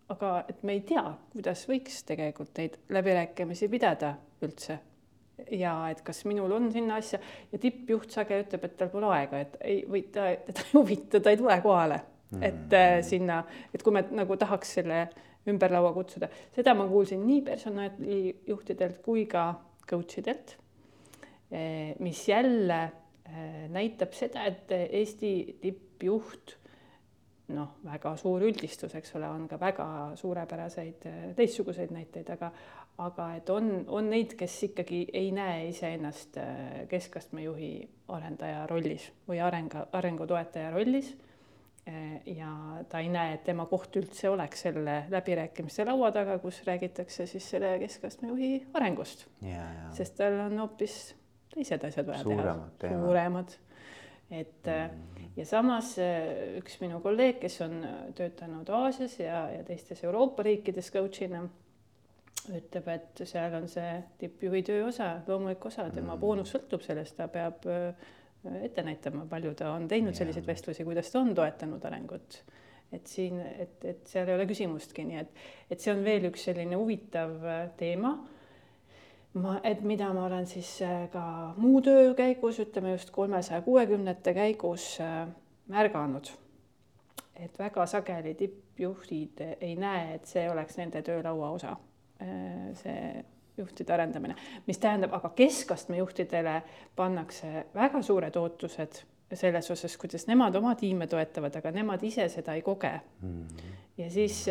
aga et me ei tea, kuidas võiks tegelikult neid läbirääkimisi pidada üldse. ja et kas minul on sinna asja ja tippjuht sage ütleb, et tal pole aega, et ei või ta, teda ei huvita, ta ei tule kohale mm, -hmm. et äh, sinna, et kui me nagu tahaks selle ümber laua kutsuda. seda ma kuulsin nii personalijuhtidelt kui ka coach idelt, eh, mis jälle eh, näitab seda, et Eesti tippjuht noh, väga suur üldistus, eks ole, on ka väga suurepäraseid eh, teistsuguseid näiteid, aga aga et on, on neid, kes ikkagi ei näe iseennast keskastme juhi arendaja rollis või arengu, arengutoetaja rollis Eh, ja ta ei näe, et tema koht üldse oleks selle läbirääkimiste laua taga, kus räägitakse siis selle keskastme juhi arengust. sest tal on hoopis teised asjad vaja suuremad teha, suuremad. et mm. ja samas üks minu kolleeg, kes on töötanud Aasias ja, ja teistes Euroopa riikides coach'ina, ütleb, et seal on see tippjuhi töö osa, loomulik osa, tema mm. boonus sõltub sellest, ta peab ette näitama, palju ta on teinud ja. selliseid vestlusi, kuidas ta on toetanud arengut. et siin, et, et seal ei ole küsimustki, nii et, et see on veel üks selline huvitav äh, teema. ma, et mida ma olen siis äh, ka muu töö käigus, ütleme just kolmesaja kuuekümnete käigus äh, märganud, et väga sageli tippjuhid ei näe, et see oleks nende töölaua osa. See juhtide arendamine, mis tähendab, aga keskastme juhtidele pannakse väga suured ootused selles osas, kuidas nemad oma tiime toetavad, aga nemad ise seda ei koge mm. -hmm. ja siis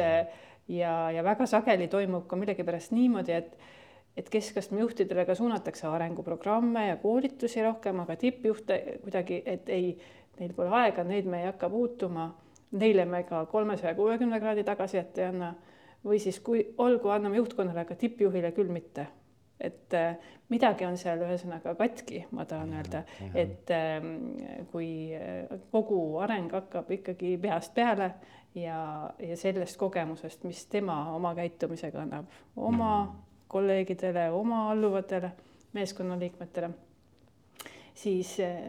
ja, ja väga sageli toimub ka millegipärast niimoodi, et et keskastme juhtidele ka suunatakse arenguprogramme ja koolitusi rohkem, aga tippjuhte kuidagi, et ei, neil pole aega, neid me ei hakka puutuma, neile me ka kolmesaja kuuekümne kraadi tagasisidet ei anna või siis kui olgu, anname juhtkonnale, aga tippjuhile küll mitte. et äh, midagi on seal ühesõnaga katki, ma tahan ja, öelda, et äh, kui äh, kogu areng hakkab ikkagi peast peale ja, ja sellest kogemusest, mis tema oma käitumisega annab oma mm. kolleegidele, oma alluvatele, meeskonnaliikmetele, siis äh,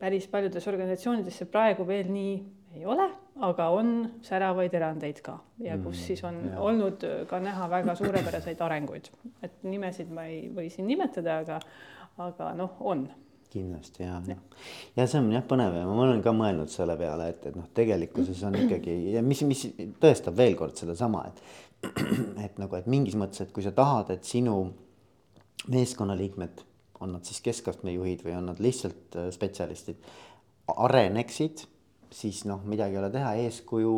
päris paljudes organisatsioonides see praegu veel nii ei ole, aga on säravaid erandeid ka. Ja kus mm, siis on ja. olnud ka näha väga suurepäraseid arenguid, et nimesid ma ei või siin nimetada, aga, aga noh, on. Kindlasti ja, ja., ja see on jah põnev. Ja ma olen ka mõelnud selle peale, et, et noh, tegelikkuses on ikkagi ja mis, mis tõestab veel kord sedasama, et et nagu, et mingis mõttes, et kui sa tahad, et sinu meeskonnaliikmed, on nad siis keskastme juhid või on nad lihtsalt äh, spetsialistid, areneksid siis noh, midagi ei ole teha, eeskuju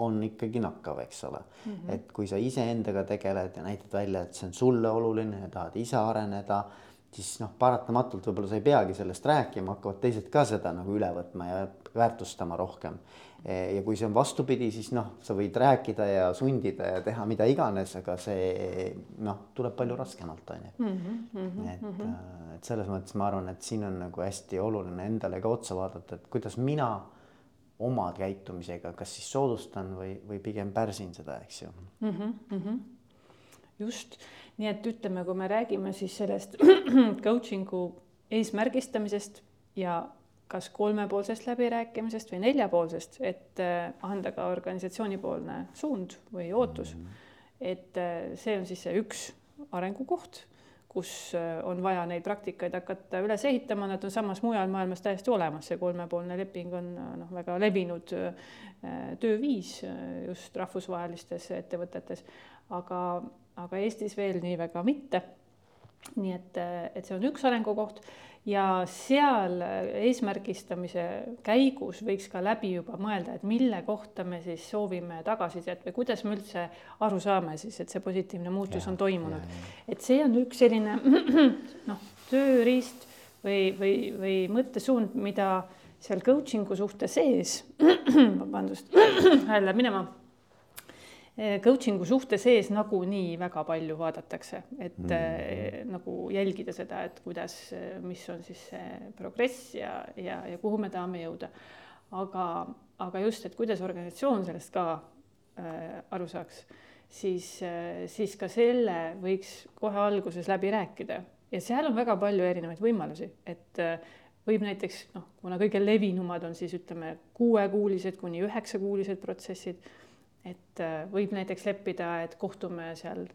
on ikkagi nakkav, eks ole mm. -hmm. et kui sa iseendaga tegeled ja näitad välja, et see on sulle oluline ja tahad ise areneda, siis noh, paratamatult võib-olla sa ei peagi sellest rääkima, hakkavad teised ka seda nagu üle võtma ja väärtustama rohkem. E, ja kui see on vastupidi, siis noh, sa võid rääkida ja sundida ja teha mida iganes, aga see noh, tuleb palju raskemalt, on ju. Mhm, mhm, et, mhm. et selles mõttes ma arvan, et siin on nagu hästi oluline endale ka otsa vaadata, et kuidas mina oma käitumisega, kas siis soodustan või, või pigem pärsin seda, eks ju mm. -hmm, mm -hmm. just, nii et ütleme, kui me räägime siis sellest coaching'u eesmärgistamisest ja kas kolmepoolsest läbirääkimisest või neljapoolsest, et äh, anda ka organisatsioonipoolne suund või ootus mm. -hmm. et äh, see on siis see üks arengukoht kus äh, on vaja neid praktikaid hakata üles ehitama, nad on samas mujal maailmas täiesti olemas, see kolmepoolne leping on äh, noh, väga levinud äh, tööviis just rahvusvahelistes ettevõtetes, aga, aga Eestis veel nii väga mitte. nii et, et see on üks arengukoht ja seal eesmärgistamise käigus võiks ka läbi juba mõelda, et mille kohta me siis soovime tagasisidet või kuidas me üldse aru saame siis, et see positiivne muutus ja, on toimunud. et see on üks selline noh, tööriist või, või, või mõttesuund, mida seal coaching'u suhte sees, vabandust, hääl läheb minema coaching'u suhte sees nagunii väga palju vaadatakse, et mm -hmm. nagu jälgida seda, et kuidas, mis on siis see progress ja, ja, ja kuhu me tahame jõuda. aga, aga just, et kuidas organisatsioon sellest ka äh, aru saaks, siis äh,, siis ka selle võiks kohe alguses läbi rääkida ja seal on väga palju erinevaid võimalusi, et äh, võib näiteks noh, kuna kõige levinumad on siis ütleme kuuekuulised kuni üheksakuulised protsessid et äh, võib näiteks leppida, et kohtume seal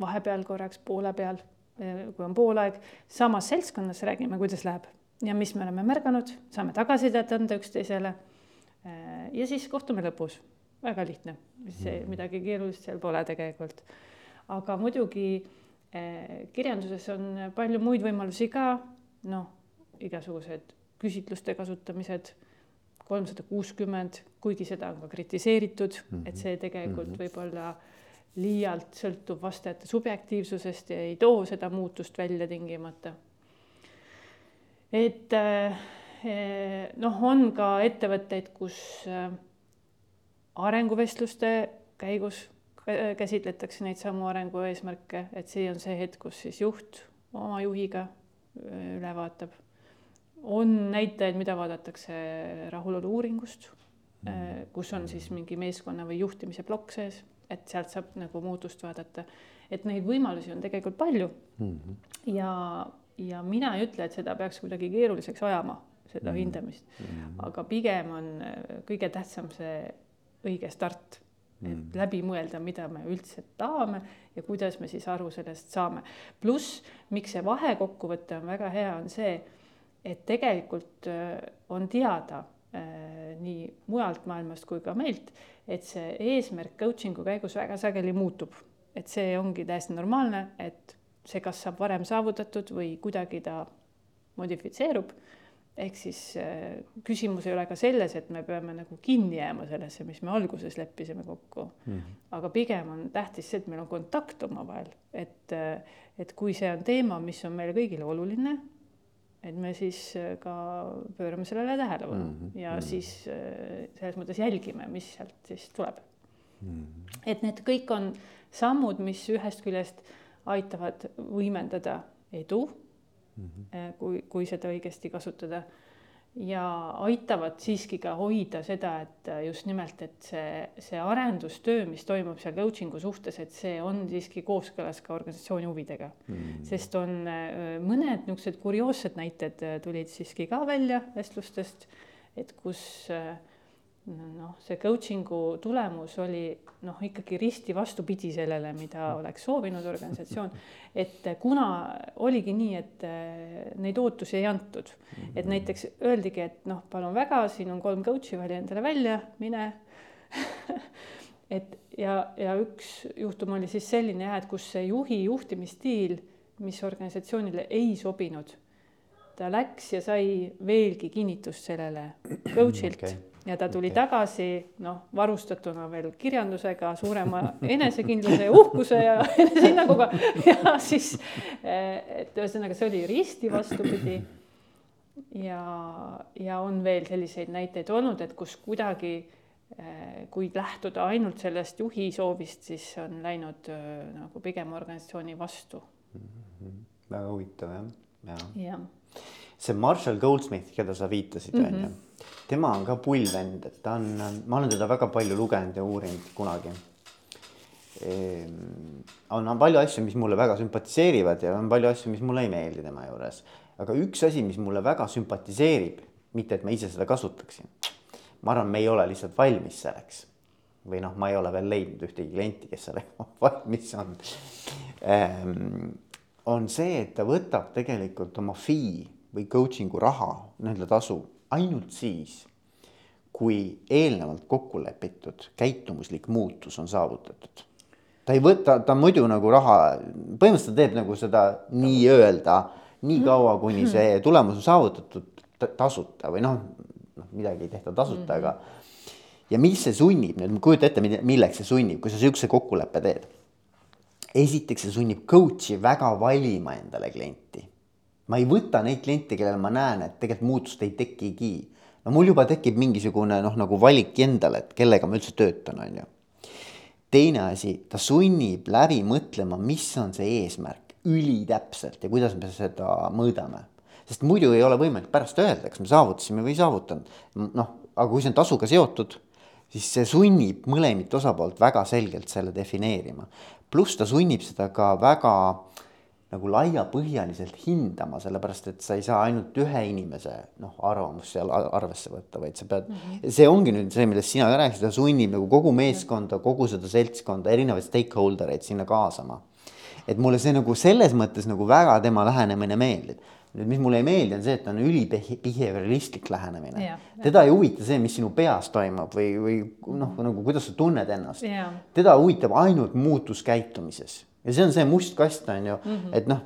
vahepeal korraks poole peal, äh, kui on poolaeg, samas seltskonnas räägime, kuidas läheb ja mis me oleme märganud, saame tagasisidet anda üksteisele. Äh, ja siis kohtume lõpus, väga lihtne, see mm. midagi keerulist seal pole tegelikult. aga muidugi kirjanduses on palju muid võimalusi ka, noh, igasugused küsitluste kasutamised kolmsada kuuskümmend, kuigi seda on ka kritiseeritud mm, -hmm. et see tegelikult mm -hmm. võib-olla liialt sõltub vastajate subjektiivsusest ja ei too seda muutust välja tingimata. et eh, noh, on ka ettevõtteid, kus eh, arenguvestluste käigus käsitletakse neid samu arengu eesmärke, et see on see hetk, kus siis juht oma juhiga eh, üle vaatab on näitajaid, mida vaadatakse rahulolu uuringust, äh, kus on siis mingi meeskonna või juhtimise plokk sees, et sealt saab nagu muutust vaadata. et neid võimalusi on tegelikult palju mm. -hmm. ja, ja mina ei ütle, et seda peaks kuidagi keeruliseks ajama, seda mm -hmm. hindamist mm, -hmm. aga pigem on äh, kõige tähtsam see õige start et mm. läbi mõelda, mida me üldse tahame ja kuidas me siis aru sellest saame. pluss, miks see vahekokkuvõte on väga hea, on see, et tegelikult äh, on teada äh, nii mujalt maailmast kui ka meilt, et see eesmärk coaching'u käigus väga sageli muutub, et see ongi täiesti normaalne, et see kas saab varem saavutatud või kuidagi ta modifitseerub. ehk siis äh, küsimus ei ole ka selles, et me peame nagu kinni jääma sellesse, mis me alguses leppisime kokku mm. -hmm. aga pigem on tähtis see, et meil on kontakt omavahel, et, et kui see on teema, mis on meile kõigile oluline et me siis äh, ka pöörame sellele tähelepanu mm -hmm. ja mm -hmm. siis äh, selles mõttes jälgime, mis sealt siis tuleb mm. -hmm. et need kõik on sammud, mis ühest küljest aitavad võimendada edu mm, -hmm. kui, kui seda õigesti kasutada ja aitavad siiski ka hoida seda, et just nimelt, et see, see arendustöö, mis toimub seal coaching'u suhtes, et see on siiski kooskõlas ka organisatsiooni huvidega. Mm.. sest on äh, mõned niisugused kurioossed näited äh, tulid siiski ka välja vestlustest, et kus äh, noh, see coaching'u tulemus oli noh, ikkagi risti vastupidi sellele, mida oleks soovinud organisatsioon. et kuna oligi nii, et eh, neid ootusi ei antud, et näiteks öeldigi, et noh, palun väga, siin on kolm coach'i, vali endale välja, mine. Et ja, ja üks juhtum oli siis selline jah, et kus see juhi juhtimisstiil, mis organisatsioonile ei sobinud, ta läks ja sai veelgi kinnitust sellele coach'ilt. Okay ja ta tuli okay. tagasi noh, varustatuna veel kirjandusega, suurema enesekindluse ja uhkuse ja enesehinnanguga ja siis, et ühesõnaga, see oli risti vastupidi. ja, ja on veel selliseid näiteid olnud, et kus kuidagi kui lähtuda ainult sellest juhi soovist, siis on läinud nagu pigem organisatsiooni vastu mm. -hmm. väga huvitav jah, ja, ja.. see Marshall Goldsmith, keda sa viitasid, on ju tema on ka pull vend, et ta on, ma olen teda väga palju lugenud ja uurinud kunagi ehm,. on, palju asju, mis mulle väga sümpatiseerivad ja on palju asju, mis mulle ei meeldi tema juures. aga üks asi, mis mulle väga sümpatiseerib, mitte et ma ise seda kasutaksin. ma arvan, me ei ole lihtsalt valmis selleks. või noh, ma ei ole veel leidnud ühtegi klienti, kes sellega valmis on ehm,. on see, et ta võtab tegelikult oma fee või coaching'u raha, nii-öelda tasu ainult siis, kui eelnevalt kokku lepitud käitumuslik muutus on saavutatud. ta ei võta, ta muidu nagu raha, põhimõtteliselt ta teeb nagu seda nii-öelda nii kaua, kuni see tulemus on saavutatud tasuta või noh, noh midagi ei tehta tasuta mm, -hmm. aga. ja mis see sunnib nüüd, kujuta ette, milleks see sunnib, kui sa sihukese kokkuleppe teed. esiteks see sunnib coach'i väga valima endale klienti. Ma ei võta neid kliente, kellel ma näen, et tegelikult muutust ei tekigi. no mul juba tekib mingisugune noh, nagu valik endale, et kellega ma üldse töötan, on ju teine asi, ta sunnib läbi mõtlema, mis on see eesmärk ülitäpselt ja kuidas me seda mõõdame. sest muidu ei ole võimalik pärast öelda, kas me saavutasime või ei saavutanud. noh, aga kui see on tasuga seotud, siis see sunnib mõlemit osapoolt väga selgelt selle defineerima. pluss ta sunnib seda ka väga nagu laiapõhjaliselt hindama, sellepärast et sa ei saa ainult ühe inimese noh, arvamust seal arvesse võtta, vaid sa pead mm, -hmm. see ongi nüüd see, millest sina ka rääkisid, ta sunnib nagu kogu meeskonda, kogu seda seltskonda, erinevaid stakeholder eid sinna kaasama et mulle see nagu selles mõttes nagu väga tema lähenemine meeldib. nüüd, mis mulle ei meeldi, on see, et ta on ülibehavioristlik lähenemine. teda ei huvita see, mis sinu peas toimub või, või noh, nagu kuidas sa tunned ennast. teda huvitab ainult muutus käitumises ja see on see must kast, on ju mm, -hmm. et noh,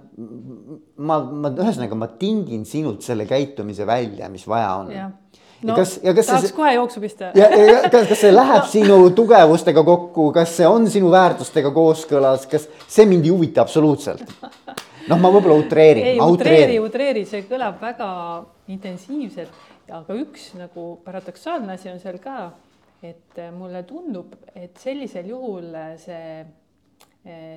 ma, ma ühesõnaga, ma tingin sinult selle käitumise välja, mis vaja on no, kas, ja kas tahaks see, kohe jooksu pista. ja, ja kas, kas see läheb no. sinu tugevustega kokku, kas see on sinu väärtustega kooskõlas, kas see mind ei huvita absoluutselt? noh, ma võib-olla utreerin. ei, utreeri, utreeri, see kõlab väga intensiivselt, aga üks nagu paradoksaalne asi on seal ka, et mulle tundub, et sellisel juhul see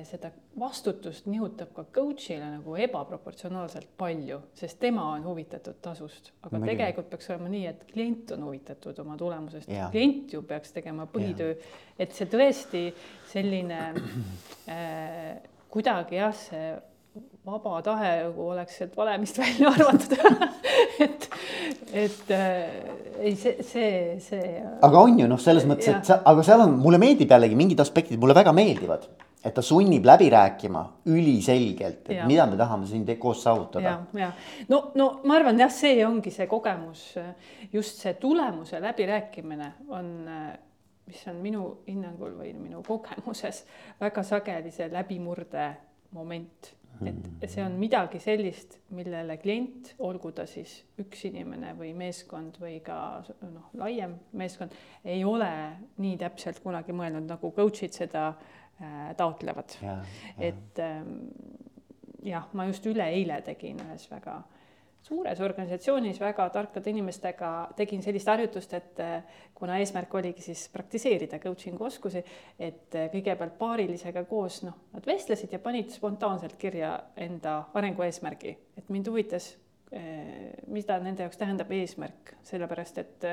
seda vastutust nihutab ka coach'ile nagu ebaproportsionaalselt palju, sest tema on huvitatud tasust, aga Mõgi. tegelikult peaks olema nii, et klient on huvitatud oma tulemusest, klient ju peaks tegema põhitöö, et see tõesti selline äh, kuidagi jah, see vaba tahe nagu oleks sealt valemist välja arvatud. Et, et äh, ei, see, see, see. aga on ju noh, selles mõttes, et sa, aga seal on, mulle meeldib jällegi mingid aspektid mulle väga meeldivad et ta sunnib läbi rääkima üliselgelt, et ja. mida me tahame siin koos saavutada. ja, ja no, no ma arvan jah, see ongi see kogemus, just see tulemuse läbirääkimine on, mis on minu hinnangul või minu kogemuses väga sageli see läbimurde moment et see on midagi sellist, millele klient, olgu ta siis üks inimene või meeskond või ka noh, laiem meeskond, ei ole nii täpselt kunagi mõelnud, nagu coach'id seda äh, Äh, taotlevad. et ähm, jah, ma just üleeile tegin ühes väga suures organisatsioonis väga tarkade inimestega tegin sellist harjutust, et äh, kuna eesmärk oligi siis praktiseerida coaching'u oskusi, et äh, kõigepealt paarilisega koos noh, nad vestlesid ja panid spontaanselt kirja enda arengueesmärgi, et mind huvitas, mida nende jaoks tähendab eesmärk, sellepärast et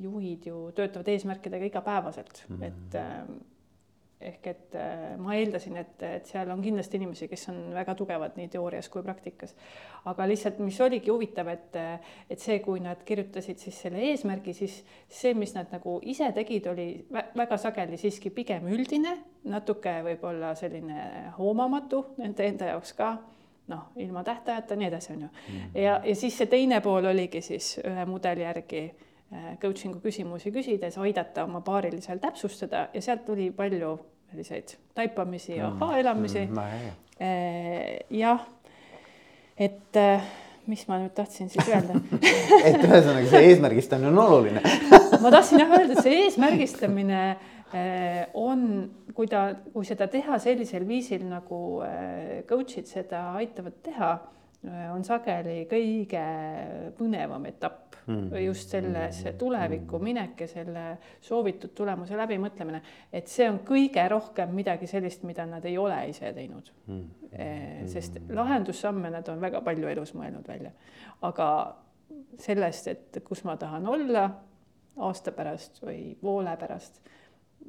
juhid ju töötavad eesmärkidega igapäevaselt mm, -hmm. et ähm, ehk et äh, ma eeldasin, et, et seal on kindlasti inimesi, kes on väga tugevad nii teoorias kui praktikas. aga lihtsalt, mis oligi huvitav, et, et see, kui nad kirjutasid siis selle eesmärgi, siis see, mis nad nagu ise tegid, oli väga sageli siiski pigem üldine, natuke võib-olla selline hoomamatu nende enda jaoks ka noh, ilma tähtajata, nii edasi, on ju. Mhm. ja, ja siis see teine pool oligi siis ühe mudeli järgi äh, coaching'u küsimusi küsides aidata oma paarilisel täpsustada ja sealt tuli palju selliseid taipamisi ja mm. ahaa-elamisi mm,. Eh, jah, et eh, mis ma nüüd tahtsin siis öelda et ühesõnaga see eesmärgistamine on oluline ma tahtsin jah öelda, et see eesmärgistamine eh, on, kui ta, kui seda teha sellisel viisil, nagu coach'id seda aitavad teha, on sageli kõige põnevam etapp mm. just selles mm. tulevikku minek ja selle soovitud tulemuse läbimõtlemine, et see on kõige rohkem midagi sellist, mida nad ei ole ise teinud mm. -hmm. sest lahendussamme nad on väga palju elus mõelnud välja, aga sellest, et kus ma tahan olla aasta pärast või poole pärast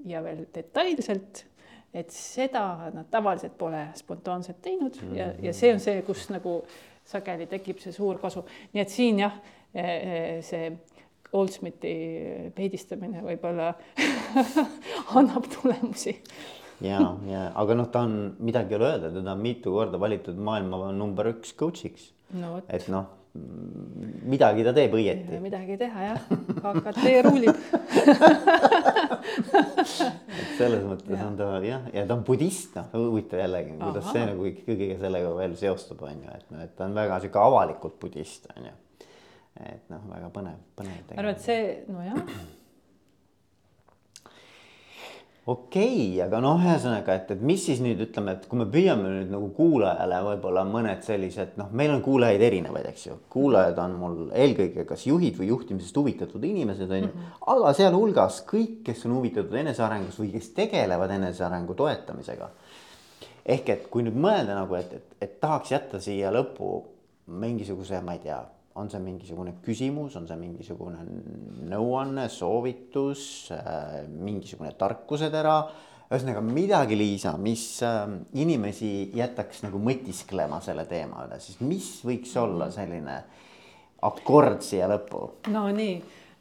ja veel detailselt et seda nad tavaliselt pole spontaanselt teinud ja, ja see on see, kus nagu sageli tekib see suur kasu, nii et siin jah, see Goldsmithi peedistamine võib-olla annab tulemusi. Ja, ja aga noh, ta on midagi ei ole öelda, teda on mitu korda valitud maailma number üks coach'iks. No et noh, midagi ta teeb õieti midagi teha jah, KKT ruulib. et selles mõttes on ta jah, ja ta on budist noh, huvitav jällegi, kuidas Ahah. see nagu kõigega sellega veel seostub, on ju, et noh, et ta on väga sihuke avalikult budist on ju. et noh, väga põnev, põnev ma arvan, et see, nojah, okei okay,, aga noh, ühesõnaga, et, et mis siis nüüd ütleme, et kui me püüame nüüd nagu kuulajale võib-olla mõned sellised noh, meil on kuulajaid erinevaid, eks ju. kuulajad on mul eelkõige kas juhid või juhtimisest huvitatud inimesed on ju, aga sealhulgas kõik, kes on huvitatud enesearengust või kes tegelevad enesearengu toetamisega. ehk et kui nüüd mõelda nagu, et, et, et tahaks jätta siia lõppu mingisuguse, ma ei tea, on see mingisugune küsimus, on see mingisugune nõuanne, soovitus, mingisugune tarkusetera. ühesõnaga midagi, Liisa, mis äh, inimesi jätaks nagu mõtisklema selle teema üle, siis mis võiks olla selline akord siia lõppu? no nii,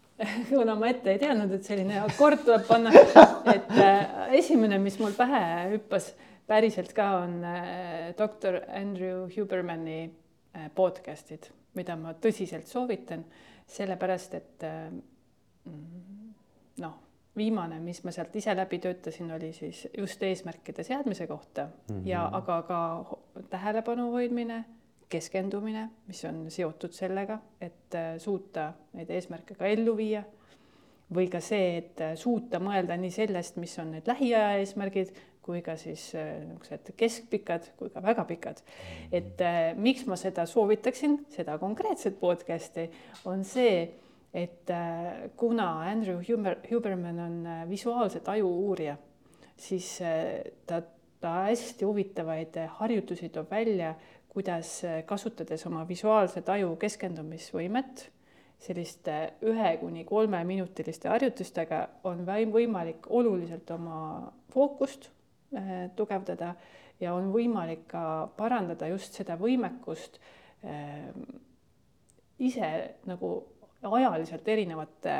kuna ma ette ei teadnud, et selline akord tuleb panna, et äh, esimene, mis mul pähe hüppas päriselt ka on äh, doktor Andrew Hubermani äh, podcast'id, mida ma tõsiselt soovitan, sellepärast et äh, noh, viimane, mis ma sealt ise läbi töötasin, oli siis just eesmärkide seadmise kohta mm -hmm. ja aga ka tähelepanu hoidmine, keskendumine, mis on seotud sellega, et äh, suuta neid eesmärke ka ellu viia või ka see, et äh, suuta mõelda nii sellest, mis on need lähiaja eesmärgid, kui ka siis äh, niisugused keskpikad kui ka väga pikad. et äh, miks ma seda soovitaksin, seda konkreetset podcast'i, on see, et äh, kuna Andrew Huber, Huberman on äh, visuaalse taju uurija, siis äh, ta, ta hästi huvitavaid äh, harjutusi toob välja, kuidas kasutades oma visuaalse taju keskendumisvõimet selliste ühe kuni kolmeminutiliste harjutustega on võimalik oluliselt oma fookust tugevdada ja on võimalik ka parandada just seda võimekust äh, ise nagu ajaliselt erinevate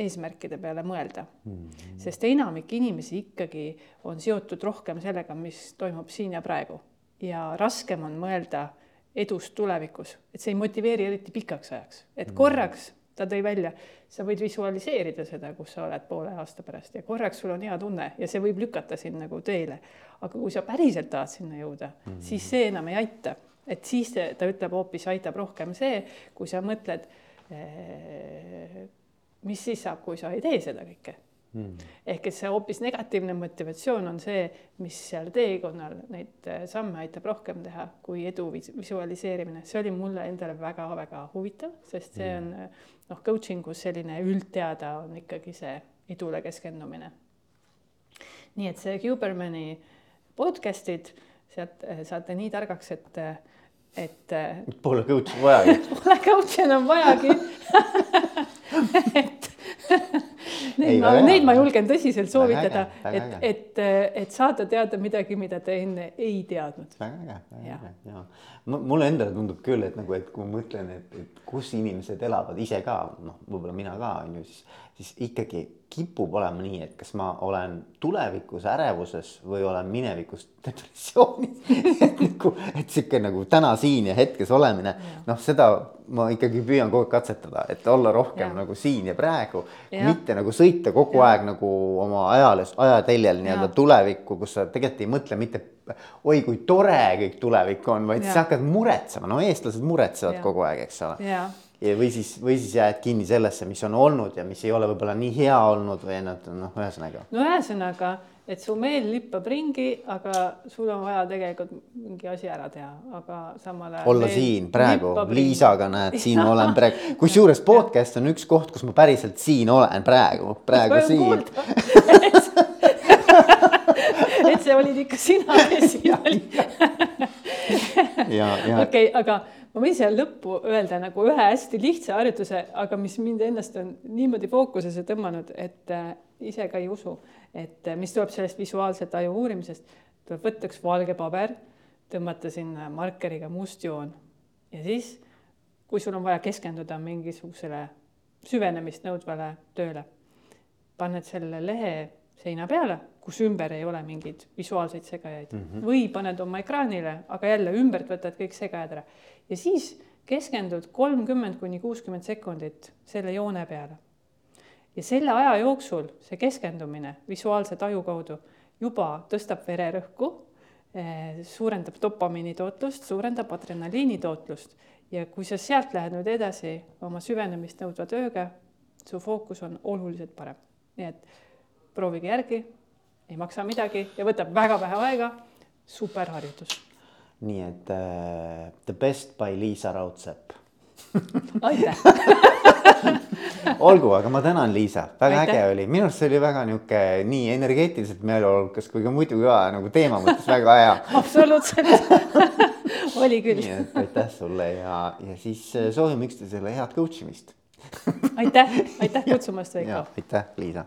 eesmärkide peale mõelda mm. -hmm. sest enamik inimesi ikkagi on seotud rohkem sellega, mis toimub siin ja praegu ja raskem on mõelda edust tulevikus, et see ei motiveeri eriti pikaks ajaks, et korraks ta tõi välja, sa võid visualiseerida seda, kus sa oled poole aasta pärast ja korraks sul on hea tunne ja see võib lükata sind nagu teele. aga kui sa päriselt tahad sinna jõuda mm, -hmm. siis see enam ei aita, et siis te- ta ütleb hoopis aitab rohkem see, kui sa mõtled, mis siis saab, kui sa ei tee seda kõike Hmm. ehk et see hoopis negatiivne motivatsioon on see, mis seal teekonnal neid äh, samme aitab rohkem teha kui edu vis- visualiseerimine, see oli mulle endale väga-väga huvitav, sest see on äh, noh, coaching us selline üldteada on ikkagi see edule keskendumine. nii et see Hubermani podcast'id, sealt äh, saate nii targaks, et, et äh, Pole coach'i vajagi. pole coach'i enam vajagi neid ma neid ma julgen tõsiselt soovitada et, et, et saada teada midagi, mida te enne ei teadnud. väga äge, väga äge ja mulle endale tundub küll, et nagu, et kui ma mõtlen, et, et kus inimesed elavad ise ka noh, võib-olla mina ka on ju, siis, siis ikkagi kipub olema nii, et kas ma olen tulevikus ärevuses või olen minevikus depressioonis. et nagu, et sihuke nagu täna siin ja hetkes olemine, noh, seda ma ikkagi püüan kogu aeg katsetada, et olla rohkem Ja. nagu siin ja praegu, mitte nagu sõita kogu Ja. aeg nagu oma ajales, ajateljel nii-öelda tulevikku, kus sa tegelikult ei mõtle mitte oi kui tore kõik tulevik on, vaid Ja. sa hakkad muretsema, no eestlased muretsevad Ja. kogu aeg, eks ole. ja, või siis, või siis jääd kinni sellesse, mis on olnud ja mis ei ole võib-olla nii hea olnud või nad noh, ühesõnaga. no ühesõnaga, et su meel lippab ringi, aga sul on vaja tegelikult mingi asi ära teha, aga samal ajal. olla siin praegu Liisaga näed, siin olen praegu, kusjuures podcast on üks koht, kus ma päriselt siin olen praegu, praegu siin. et see olid ikka sina, kes siin ja okei, aga ma võin siia lõppu öelda nagu ühe hästi lihtsa harjutuse, aga mis mind ennast on niimoodi fookusesse tõmmanud, et äh, ise ka ei usu, et äh, mis tuleb sellest visuaalse taju uurimisest, tuleb võtta üks valge paber, tõmmata sinna markeriga must joon ja siis, kui sul on vaja keskenduda mingisugusele süvenemist nõudvale tööle, paned selle lehe seina peale, kus ümber ei ole mingeid visuaalseid segajaid. Mm -hmm. või paned oma ekraanile, aga jälle ümbert võtad kõik segajad ära ja siis keskendud kolmkümmend kuni kuuskümmend sekundit selle joone peale. ja selle aja jooksul see keskendumine visuaalse taju kaudu juba tõstab vererõhku, eh, suurendab dopamiini tootlust, suurendab adrenaliini tootlust ja kui sa sealt lähed nüüd edasi oma süvenemist nõudva tööga, su fookus on oluliselt parem. nii et proovige järgi, ei maksa midagi ja võtab väga vähe aega. superharjutus. Nii et uh, The Best by Liisa Raudsepp aitäh olgu, aga ma tänan, Liisa, väga Aitäh. äge oli, minu arust see oli väga nihuke nii energeetiliselt meeleolukas kui ka muidu ka nagu teema mõttes väga hea. absoluutselt oli küll. nii et aitäh sulle ja, ja siis äh, soovime üksteisele head coach imist. aitäh, aitäh kutsumast, Veiko. aitäh, Liisa